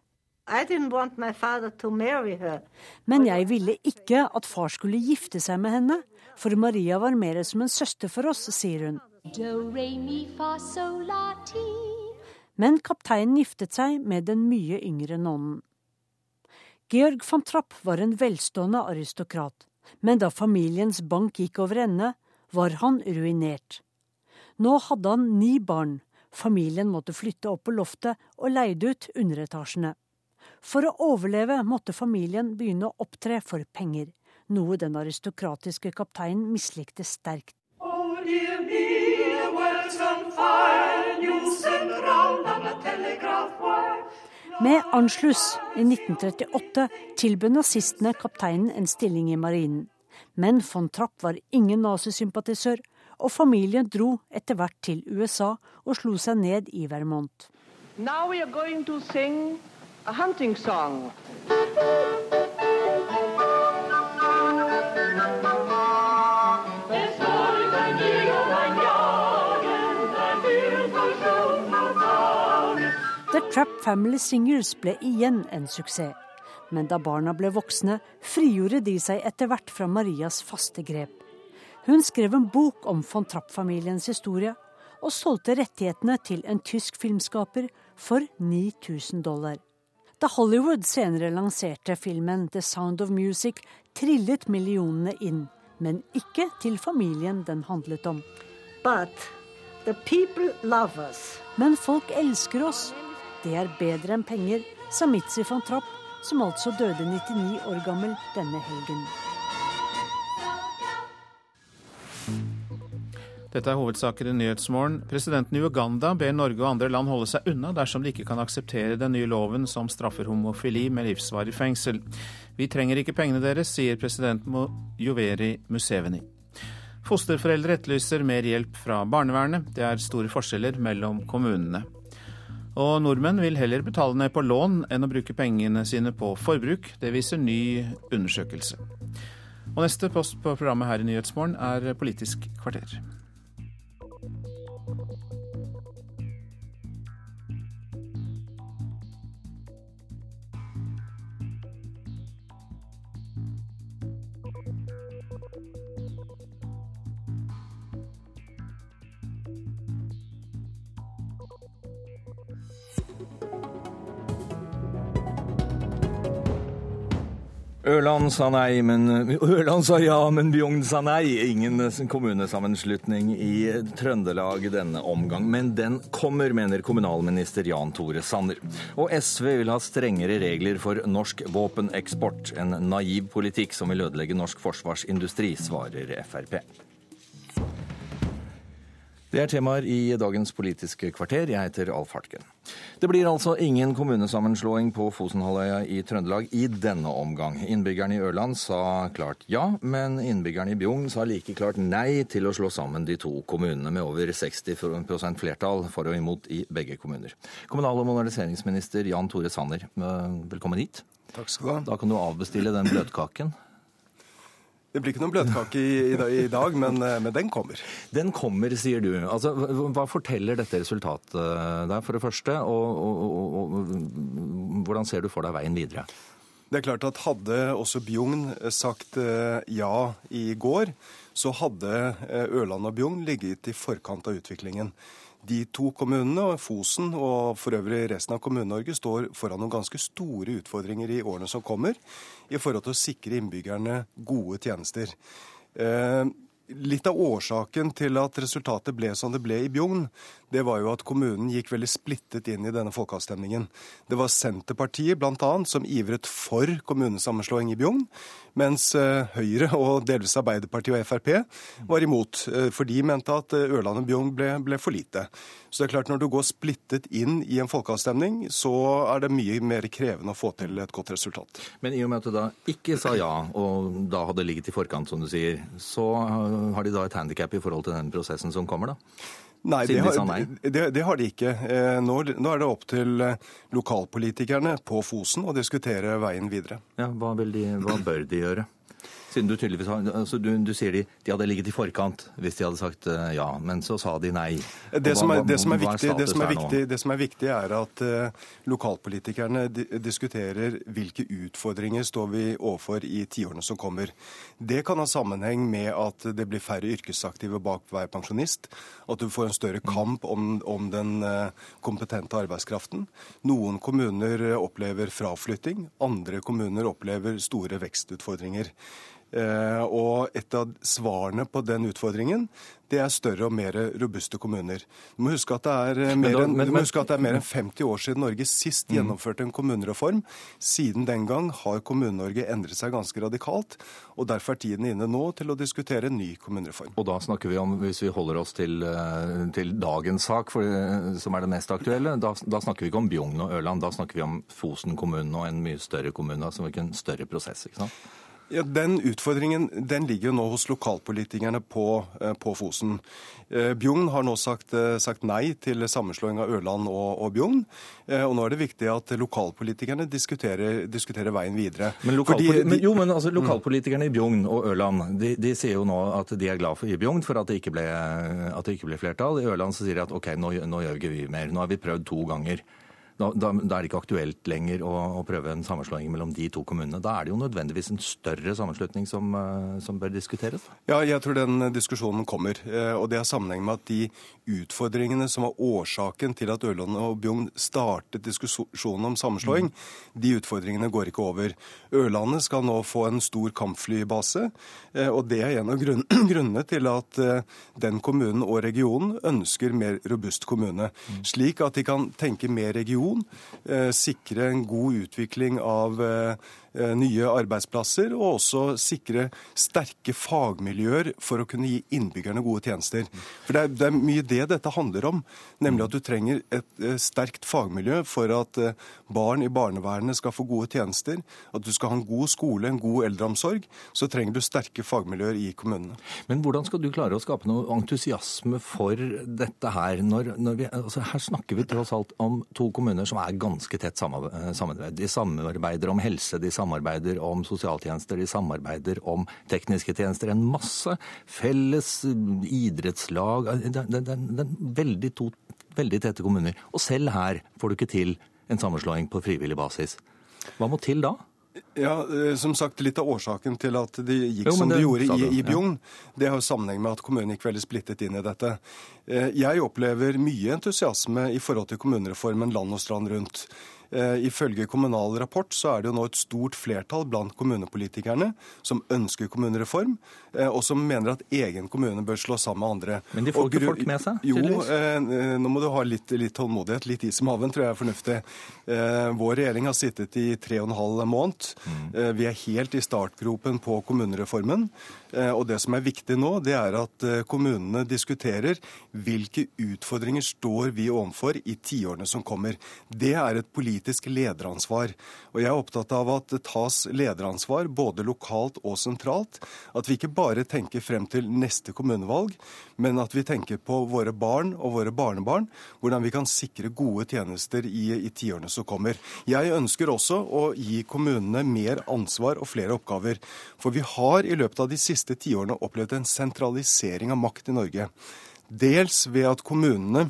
I didn't want my father to marry her. Men jeg ville ikke at far skulle gifte seg med henne, for Maria var mer som en søster for oss, sier hun. Men kapteinen giftet seg med den mye yngre nonnen. Georg von Trapp var en velstående aristokrat, men da familiens bank gikk over ende, var han ruinert. Nå hadde han ni barn, familien måtte flytte opp på loftet og leide ut underetasjene. For å overleve måtte familien begynne å opptre for penger, noe den aristokratiske kapteinen mislikte sterkt. Dear me, Med Anschluss i 1938 tilbød nazistene kapteinen en stilling i marinen. Men von Trapp var ingen nazisympatisør, og familien dro etter hvert til USA og slo seg ned i Vermont. Now we are going to sing a. Trap Family Singers ble igjen en suksess. Men da barna ble voksne, frigjorde de seg etter hvert fra Marias faste grep. Hun skrev en bok om von Trapp-familiens historie, og solgte rettighetene til en tysk filmskaper for 9000 dollar. Da Hollywood senere lanserte filmen The Sound of Music, trillet millionene inn, men ikke til familien den handlet om. But the people love us. Men folk elsker oss. Det er bedre enn penger, sa Mitzi von Trapp, som altså døde 99 år gammel denne helgen. Dette er hovedsaker i Nyhetsmorgen. Presidenten i Uganda ber Norge og andre land holde seg unna dersom de ikke kan akseptere den nye loven som straffer homofili med livsvarig fengsel. Vi trenger ikke pengene deres, sier president Joveri Museveni. Fosterforeldre etterlyser mer hjelp fra barnevernet. Det er store forskjeller mellom kommunene. Og nordmenn vil heller betale ned på lån enn å bruke pengene sine på forbruk. Det viser ny undersøkelse. Og neste post på programmet her i Nyhetsmorgen er Politisk kvarter. Ørland sa nei, men Ørland sa ja, men Bjugn sa nei. Ingen kommunesammenslutning i Trøndelag denne omgang. Men den kommer, mener kommunalminister Jan Tore Sanner. Og SV vil ha strengere regler for norsk våpeneksport. En naiv politikk som vil ødelegge norsk forsvarsindustri, svarer Frp. Det er temaer i dagens Politiske kvarter. Jeg heter Alf Hartgen. Det blir altså ingen kommunesammenslåing på Fosenhalvøya i Trøndelag i denne omgang. Innbyggerne i Ørland sa klart ja, men innbyggerne i Bjugn sa like klart nei til å slå sammen de to kommunene, med over 60% flertall for og imot i begge kommuner. Kommunal- og moderniseringsminister Jan Tore Sanner, velkommen hit. Takk skal du ha. Da kan du avbestille den bløtkaken. Det blir ikke noen bløtkake i, i, dag, men, eh, men, den kommer. Den kommer, sier du. Altså, hva forteller dette resultatet deg, for det første? Og, og, og, og, hvordan ser du for deg veien videre? Det er klart at Hadde også Bjugn sagt eh, ja i går, så hadde eh, Ørland og Bjugn ligget i forkant av utviklingen. De to kommunene, Fosen og for øvrig resten av Kommune-Norge, står foran noen ganske store utfordringer i årene som kommer, i forhold til å sikre innbyggerne gode tjenester. Litt av årsaken til at resultatet ble som det ble i Bjugn, det var jo at kommunen gikk veldig splittet inn i denne folkeavstemningen. Det var Senterpartiet bl.a. som ivret for kommunesammenslåing i Bjugn, mens eh, Høyre og delvis Arbeiderpartiet og Frp var imot. Eh, for de mente at eh, Ørland og Bjugn ble, ble, for lite. Så det er klart når du går splittet inn i en folkeavstemning, så er det mye mer krevende å få til et godt resultat. Men i og med at du da ikke sa ja, og da hadde ligget i forkant, som du sier, så har de da et handikap i forhold til den prosessen som kommer, da? Nei, det har, det, det har, de ikke. Nå, nå, er det opp til lokalpolitikerne på Fosen å diskutere veien videre. Ja, hva, de, hva bør de gjøre? Siden du tydeligvis altså du, du, sier de, de hadde ligget i forkant hvis de hadde sagt uh, ja, men så sa de nei. Det som er, det som er, viktig, det som er, viktig, det som er viktig, er at uh, lokalpolitikerne diskuterer hvilke utfordringer står vi overfor i tiårene som kommer. Det kan ha sammenheng med at det blir færre yrkesaktive bak hver pensjonist. At du får en større kamp om, om den uh, kompetente arbeidskraften. Noen kommuner opplever fraflytting, andre kommuner opplever store vekstutfordringer. Eh, og et av svarene på den utfordringen, det er større og mer robuste kommuner. Du må huske at det er eh, mer, enn, enn 50 år siden Norge sist mm. gjennomførte en kommunereform. Siden den gang har Kommune-Norge endret seg ganske radikalt. og Derfor er tiden inne nå til å diskutere en ny kommunereform. Og da snakker vi om, hvis vi holder oss til, eh, til dagens sak, for, som er det mest aktuelle, da, da, snakker vi ikke om Bjugn og Ørland. Da snakker vi om Fosen kommune og en mye større kommune, altså en større prosess. ikke sant? Ja, Den utfordringen den ligger jo nå hos lokalpolitikerne på, eh, på Fosen. Eh, Bjugn har nå sagt, eh, sagt, nei til sammenslåing av Ørland og, og Bjugn. Og nå er det viktig at lokalpolitikerne diskuterer, diskuterer veien videre. Men, Fordi, de, men, jo, men altså, lokalpolitikerne i Bjugn og Ørland de, de, sier jo nå at de er glad for i Bjugn for at det ikke ble, at det ikke ble flertall. I Ørland så sier de at OK, nå, nå gjør vi ikke vi mer. Nå har vi prøvd to ganger. Da, da, da, er det ikke aktuelt lenger å, å, prøve en sammenslåing mellom de to kommunene. Da er det jo nødvendigvis en større sammenslutning som, uh, som, bør diskuteres? Ja, jeg tror den diskusjonen kommer. Uh, og det har sammenheng med at de utfordringene som var årsaken til at Ørland og Bjugn startet diskusjonen om sammenslåing, mm. de utfordringene går ikke over. Ørlandet skal nå få en stor kampflybase, uh, og det er en av grunnene til at den kommunen og regionen ønsker mer robust kommune. Mm. Slik at de kan tenke mer region innovasjon, eh, sikre en god utvikling av eh, nye arbeidsplasser, og også sikre sterke fagmiljøer for å kunne gi innbyggerne gode tjenester. For det er, det er mye det dette handler om, nemlig at du trenger et sterkt fagmiljø for at barn i barnevernet skal få gode tjenester, at du skal ha en god skole, en god eldreomsorg, så trenger du sterke fagmiljøer i kommunene. Men hvordan skal du klare å skape noe entusiasme for dette her? Når, når vi, altså her snakker vi tross alt om to kommuner som er ganske tett samarbeid. De samarbeider om helse, de samarbeider om sosialtjenester, de samarbeider om tekniske tjenester. En masse felles idrettslag. Det er veldig to veldig tette kommuner. Og selv her får du ikke til en sammenslåing på frivillig basis. Hva må til da? Ja, eh, som sagt, Litt av årsaken til at de gikk jo, som det, de gjorde i, i Bjugn, ja. det har jo sammenheng med at kommunen gikk veldig splittet inn i dette. Eh, jeg opplever mye entusiasme i forhold til kommunereformen land og strand rundt. Eh, ifølge Kommunal Rapport så er det jo nå et stort flertall blant kommunepolitikerne som ønsker kommunereform, og som mener at egen kommune bør slå sammen med andre. Men de får ikke folk med seg? Jo, eh, nå må du ha litt, litt tålmodighet. Litt is i maven tror jeg er fornuftig. Vår regjering har sittet i tre og en halv måned. Mm. Vi er helt i startgropen på kommunereformen. Og det som er viktig nå, det er at kommunene diskuterer hvilke utfordringer står vi overfor i tiårene som kommer. Det er et politisk lederansvar. Og jeg er opptatt av at det tas lederansvar både lokalt og sentralt. At vi ikke bare tenker frem til neste kommunevalg, men at vi tenker på våre barn og våre barnebarn. Hvordan vi kan sikre gode tjenester i, i tiårene som kommer. Jeg ønsker også å gi kommunene mer ansvar og flere oppgaver. For vi har i løpet av de siste tiårene opplevd en sentralisering av makt i Norge. Dels ved at kommunene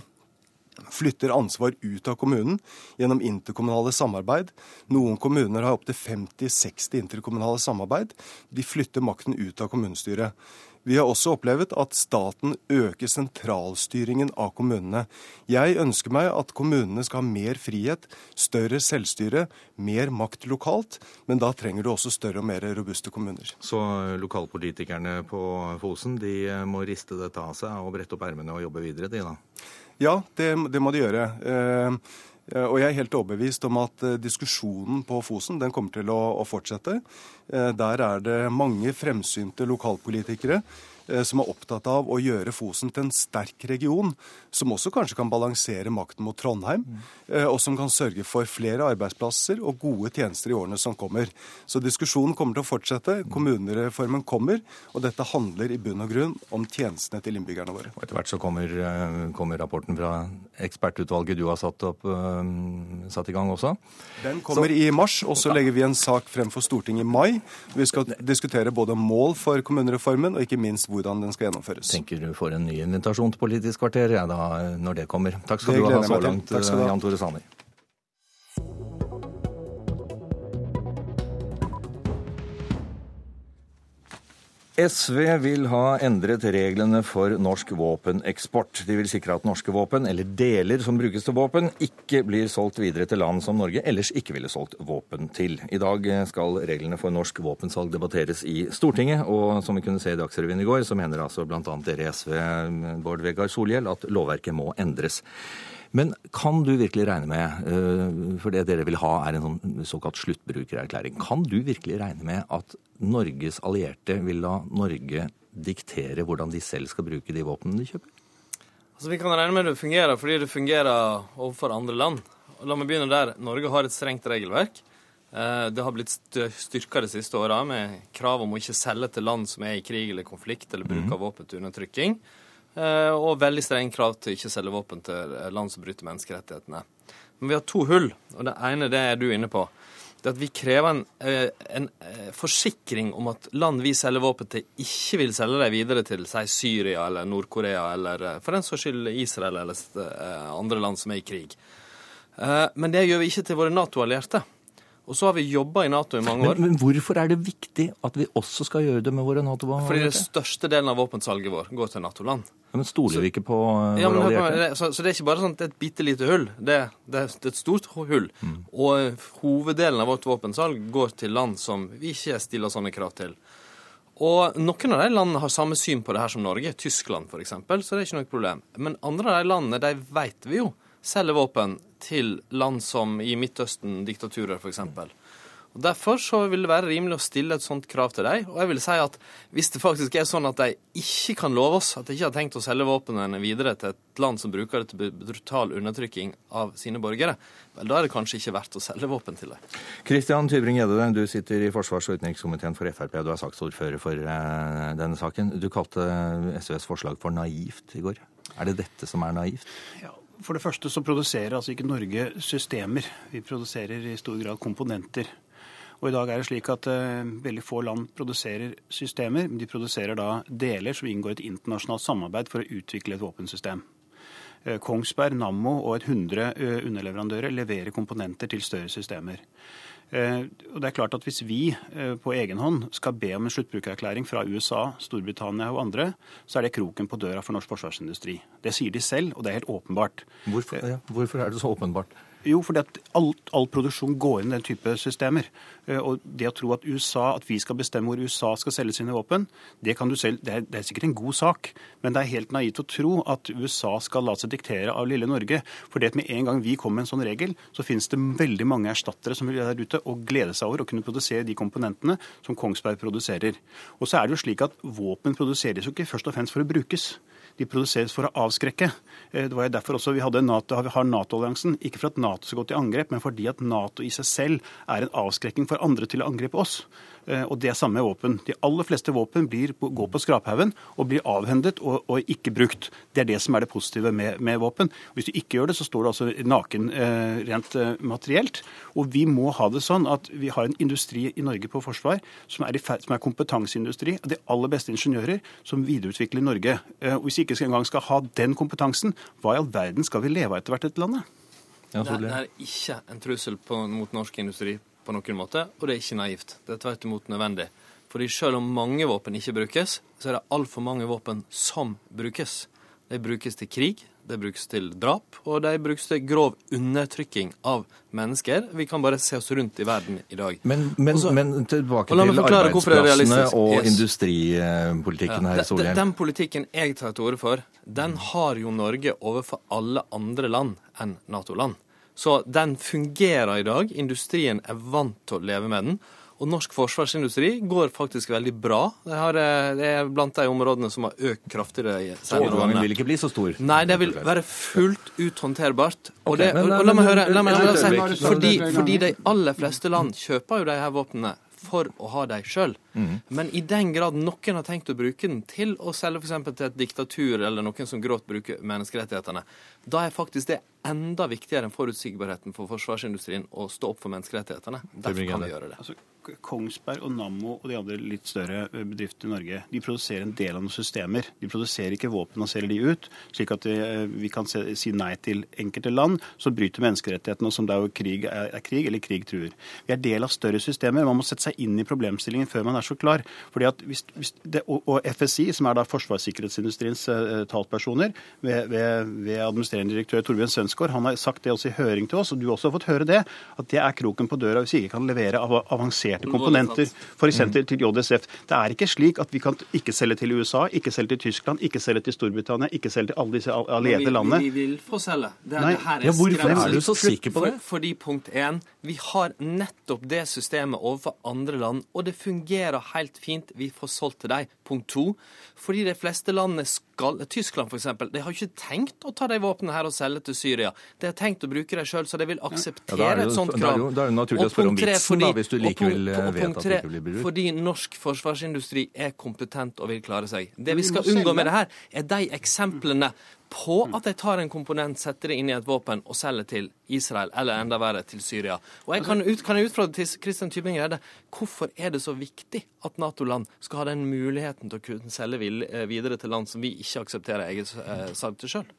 flytter ansvar ut av kommunen gjennom interkommunale samarbeid. Noen kommuner har opptil 50-60 interkommunale samarbeid. De flytter makten ut av kommunestyret. Vi har også opplevd at staten øker sentralstyringen av kommunene. Jeg ønsker meg at kommunene skal ha mer frihet, større selvstyre, mer makt lokalt. Men da trenger du også større og mer robuste kommuner. Så lokalpolitikerne på Fosen de må riste dette av seg og brette opp ermene og jobbe videre, de da? Ja, det, det må de gjøre. Eh, og jeg er helt overbevist om at eh, diskusjonen på Fosen den kommer til å, å fortsette. Eh, der er det mange fremsynte lokalpolitikere Eh, som er opptatt av å gjøre Fosen til en sterk region, som også kanskje kan balansere makten mot Trondheim, eh, og som kan sørge for flere arbeidsplasser og gode tjenester i årene som kommer. Så diskusjonen kommer til å fortsette. Kommunereformen kommer, og dette handler i bunn og grunn om tjenestene til innbyggerne våre. Og etter hvert så kommer, eh, kommer rapporten fra ekspertutvalget du har satt, opp, satt i gang også? Den kommer så, i mars, og så legger vi en sak frem for Stortinget i mai. Vi skal diskutere både mål for kommunereformen og ikke minst hvordan den skal gjennomføres. Tenker du får en ny invitasjon til Politisk kvarter ja, da, når det kommer. Takk skal det du ha så langt, Jan Tore Sanner. SV vil ha endret reglene for norsk våpeneksport. De vil sikre at norske våpen, eller deler som brukes til våpen, ikke blir solgt videre til land som Norge ellers ikke ville solgt våpen til. I dag skal reglene for norsk våpensalg debatteres i Stortinget, og som vi kunne se i Dagsrevyen i går, så mener altså bl.a. dere SV, Bård Vegar Solhjell, at lovverket må endres. Men kan du virkelig regne med, eh, for det dere vil ha er en sånn såkalt sluttbrukererklæring, kan du virkelig regne med at Norges allierte vil la Norge diktere hvordan de selv skal bruke de våpnene de kjøper? Altså, vi kan regne med det fungerer fordi det fungerer overfor andre land. La meg begynne der. Norge har et strengt regelverk. Eh, det har blitt styrka de siste åra med krav om å ikke selge til land som er i krig eller konflikt, eller bruk mhm. av våpen til undertrykking. Eh, og veldig strenge krav til ikke selge våpen til land som bryter menneskerettighetene. Men vi har to hull, og det ene det er du inne på. Det er at vi krever en, eh, en, eh, forsikring om at land vi selger våpen til, ikke vil selge dem videre til si, Syria eller Nord-Korea eller for den saks skyld Israel eller andre land som er i krig. Men det gjør vi ikke til våre Nato-allierte. Og så har vi jobba i Nato i mange år. Men, men, hvorfor er det viktig at vi også skal gjøre det med våre Nato-allierte? Fordi den største delen av våpensalget vår går til Nato-land. Ja, men stoler vi ikke på uh, ja, våre allierte? Så, så, det er ikke bare sånn at det er et bitte lite hull. Det, det, det, er et stort hull. Mm. Og uh, hoveddelen av vårt våpensalg går til land som vi ikke stiller sånne krav til. Og noen av de landene har samme syn på det her som Norge, Tyskland f.eks., så det er ikke noe problem. Men andre av de landene, de vet vi jo selger våpen til land som i Midtøsten, diktaturer f.eks. Derfor så vil det være rimelig å stille et sånt krav til dem. Og jeg vil si at hvis det faktisk er sånn at de ikke kan love oss at de ikke har tenkt å selge våpnene videre til et land som bruker det til brutal undertrykking av sine borgere, vel, da er det kanskje ikke verdt å selge våpen til dem. Kristian Tybring-Gjedde, du sitter i forsvars- og utenrikskomiteen for Frp. Du er saksordfører for eh, denne saken. Du kalte SVs forslag for naivt i går. Er det dette som er naivt? Ja, For det første så produserer altså ikke Norge systemer. Vi produserer i stor grad komponenter. Og i dag er det slik at uh, veldig få land produserer systemer, men de produserer da deler som inngår et internasjonalt samarbeid for å utvikle et våpensystem. Uh, Kongsberg, Nammo og et hundre uh, underleverandører leverer komponenter til større systemer. Og det er klart at Hvis vi på egen hånd skal be om en sluttbrukererklæring fra USA, Storbritannia og andre, så er det kroken på døra for norsk forsvarsindustri. Det sier de selv, og det er helt åpenbart. Hvorfor, ja, hvorfor er det så åpenbart? Jo, fordi at all, all, produksjon går inn i den type systemer. Eh, og det å tro at USA, at vi skal bestemme hvor USA skal selge sine våpen, det, kan du selv, det, er, det er sikkert en god sak. Men det er helt naivt å tro at USA skal la seg diktere av lille Norge. For det at med en gang vi kommer med en sånn regel, så finnes det veldig mange erstattere som vil være der ute og glede seg over å kunne produsere de komponentene som Kongsberg produserer. Og så er det jo slik at våpen produseres jo ikke først og fremst for å brukes de produseres for å avskrekke. Eh, det var jo derfor også vi hadde NATO, har Nato-alliansen. Ikke for at Nato skal gå til angrep, men fordi at Nato i seg selv er en avskrekking for andre til å angripe oss. Eh, og det er samme våpen. De aller fleste våpen blir, går på skraphaugen og blir avhendet og, og, ikke brukt. Det er det som er det positive med, med, våpen. Hvis du ikke gjør det, så står du altså naken eh, rent eh, materielt. Og vi må ha det sånn at vi har en industri i Norge på forsvar som er, i, som er kompetanseindustri. De aller beste ingeniører som videreutvikler Norge. Eh, og Hvis vi ikke engang skal ha den kompetansen, hva i all verden skal vi leve av etter hvert i dette landet? Ja, det, er, ikke en trussel på, mot norsk industri på noen måte, og det er ikke naivt. Det er tvert imot nødvendig. Fordi selv om mange våpen ikke brukes, så er det altfor mange våpen som brukes. De brukes til krig, de brukes til drap, og de brukes til grov undertrykking av mennesker. Vi kan bare se oss rundt i verden i dag. Men, men, Også, men tilbake til arbeidsplassene og yes. industripolitikken her, Solhjell. Den, den politikken jeg tar til orde for, den har jo Norge overfor alle andre land enn Nato-land. Så den fungerer i dag. Industrien er vant til å leve med den. Og norsk forsvarsindustri går faktisk veldig bra. Det, har, eh, det er blant de områdene som har økt kraftigere. Overgangen vil ikke bli så stor? Nei, det vil være fullt ut håndterbart. Og, det, og, og la meg høre, la meg, si, fordi, fordi de aller fleste land kjøper jo de her våpnene for å ha dem sjøl. Mm. Men i den grad noen har tenkt å bruke den til å selge f.eks. til et diktatur eller noen som grått bruker menneskerettighetene, da er faktisk det enda viktigere enn forutsigbarheten for forsvarsindustrien å stå opp for menneskerettighetene. Derfor kan vi gjøre det. Altså, Kongsberg og Nammo og de andre litt større eh, bedriftene i Norge de produserer en del av noen systemer. De produserer ikke våpen og selger de ut, slik at eh, vi kan si nei til enkelte land som bryter menneskerettighetene, og som jo krig er, krig eller krig truer. Vi er del av større systemer. Man må sette seg inn i problemstillingen før man er så klar. Fordi at hvis, hvis det, og, og, FSI, som er da forsvarssikkerhetsindustriens uh, talspersoner ved, ved, ved, administrerende direktør Torbjørn Sønsgaard, han har sagt det også i høring til oss, og du også har fått høre det, at det er kroken på døra hvis vi ikke kan levere av, avanserte komponenter, f.eks. Mm. til JSF. Det er ikke slik at vi kan ikke selge til USA, ikke selge til Tyskland, ikke selge til Storbritannia, ikke selge til alle disse allierte landene. Vi, vi vil få selge. Det, Nei, det her er ja, hvorfor er du så sikker på det? For, fordi punkt én, vi har nettopp det systemet overfor andre land, og det fungerer helt fint. Vi får solgt til dem. Punkt to, fordi de fleste landene skal Tyskland f.eks. De har ikke tenkt å ta de våpnene her og selge til Syria. De har tenkt å bruke dem sjøl, så de vil akseptere ja, et sånt krav. Da er det naturlig å spørre om vitsen, da, hvis du likevel vet at det ikke blir brukt. Fordi norsk forsvarsindustri er kompetent og vil klare seg. Det vi skal unngå med det her, er de eksemplene på at de tar en komponent, setter det inn i et våpen og selger til Israel, eller enda verre, til Syria. Og jeg kan, ut, kan jeg utfordre til Christian Tybing-Gjedde hvorfor er det så viktig at Nato-land skal ha den muligheten til å kunne selge eh, videre til land som vi ikke aksepterer eget eh, salg til sjøl?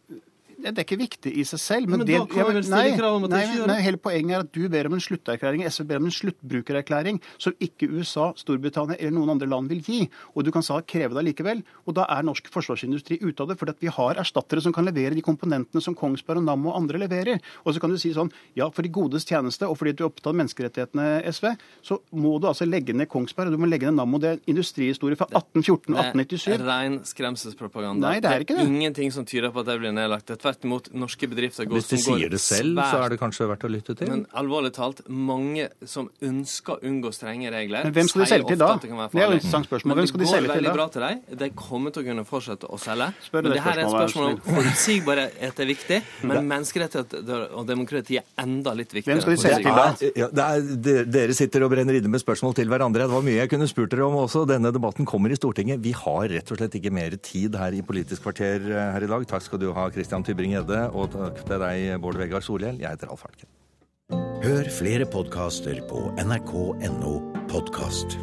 Det er ikke viktig i seg selv. Men, men det, da kan vi vel stille krav om at nei, det ikke gjør det? Hele poenget er at du ber om en slutterklæring, SV ber om en sluttbrukererklæring, som ikke USA, Storbritannia eller noen andre land vil gi. Og du kan sa kreve det likevel. Og da er norsk forsvarsindustri ute av det, fordi vi har erstattere som kan levere de komponentene som Kongsberg og Nammo og andre leverer. Og så kan du si sånn, ja, for de godes tjeneste og fordi du er opptatt av menneskerettighetene, SV, så må du altså legge ned Kongsberg og du må legge ned Nammo. Det er industrihistorie fra 1814-1897. Det er ren skremselspropaganda. Nei, det er ikke det. det er ingenting som tyder på at det blir nedlagt. Det tvert imot norske bedrifter går, Hvis de sier det selv, svært- så er det kanskje verdt å lytte til. Men alvorlig talt, mange som ønsker å unngå strenge regler, Men hvem skal de selge til da? det Det er jo et interessant spørsmål. Men Hvem det skal de går selge til veldig bra til dem. De kommer til å kunne fortsette å selge. Spør Men det det her er et spørsmål om forutsigbarhet er viktig, men menneskerettigheter og demokrati er enda litt viktigere. Hvem skal de selge til da? Ja, det er, dere sitter og brenner inne med spørsmål til hverandre. Det var mye jeg kunne spurt dere om også. Denne debatten kommer i Stortinget. Vi har rett og slett ikke mer tid her i Politisk kvarter eh, her i dag. Takk skal du ha, Christian Tybring-Gjedde, og takk til deg, Bård Vegar Solhjell. Jeg heter Alf Hartken. Hør flere podkaster på nrk.no podkast.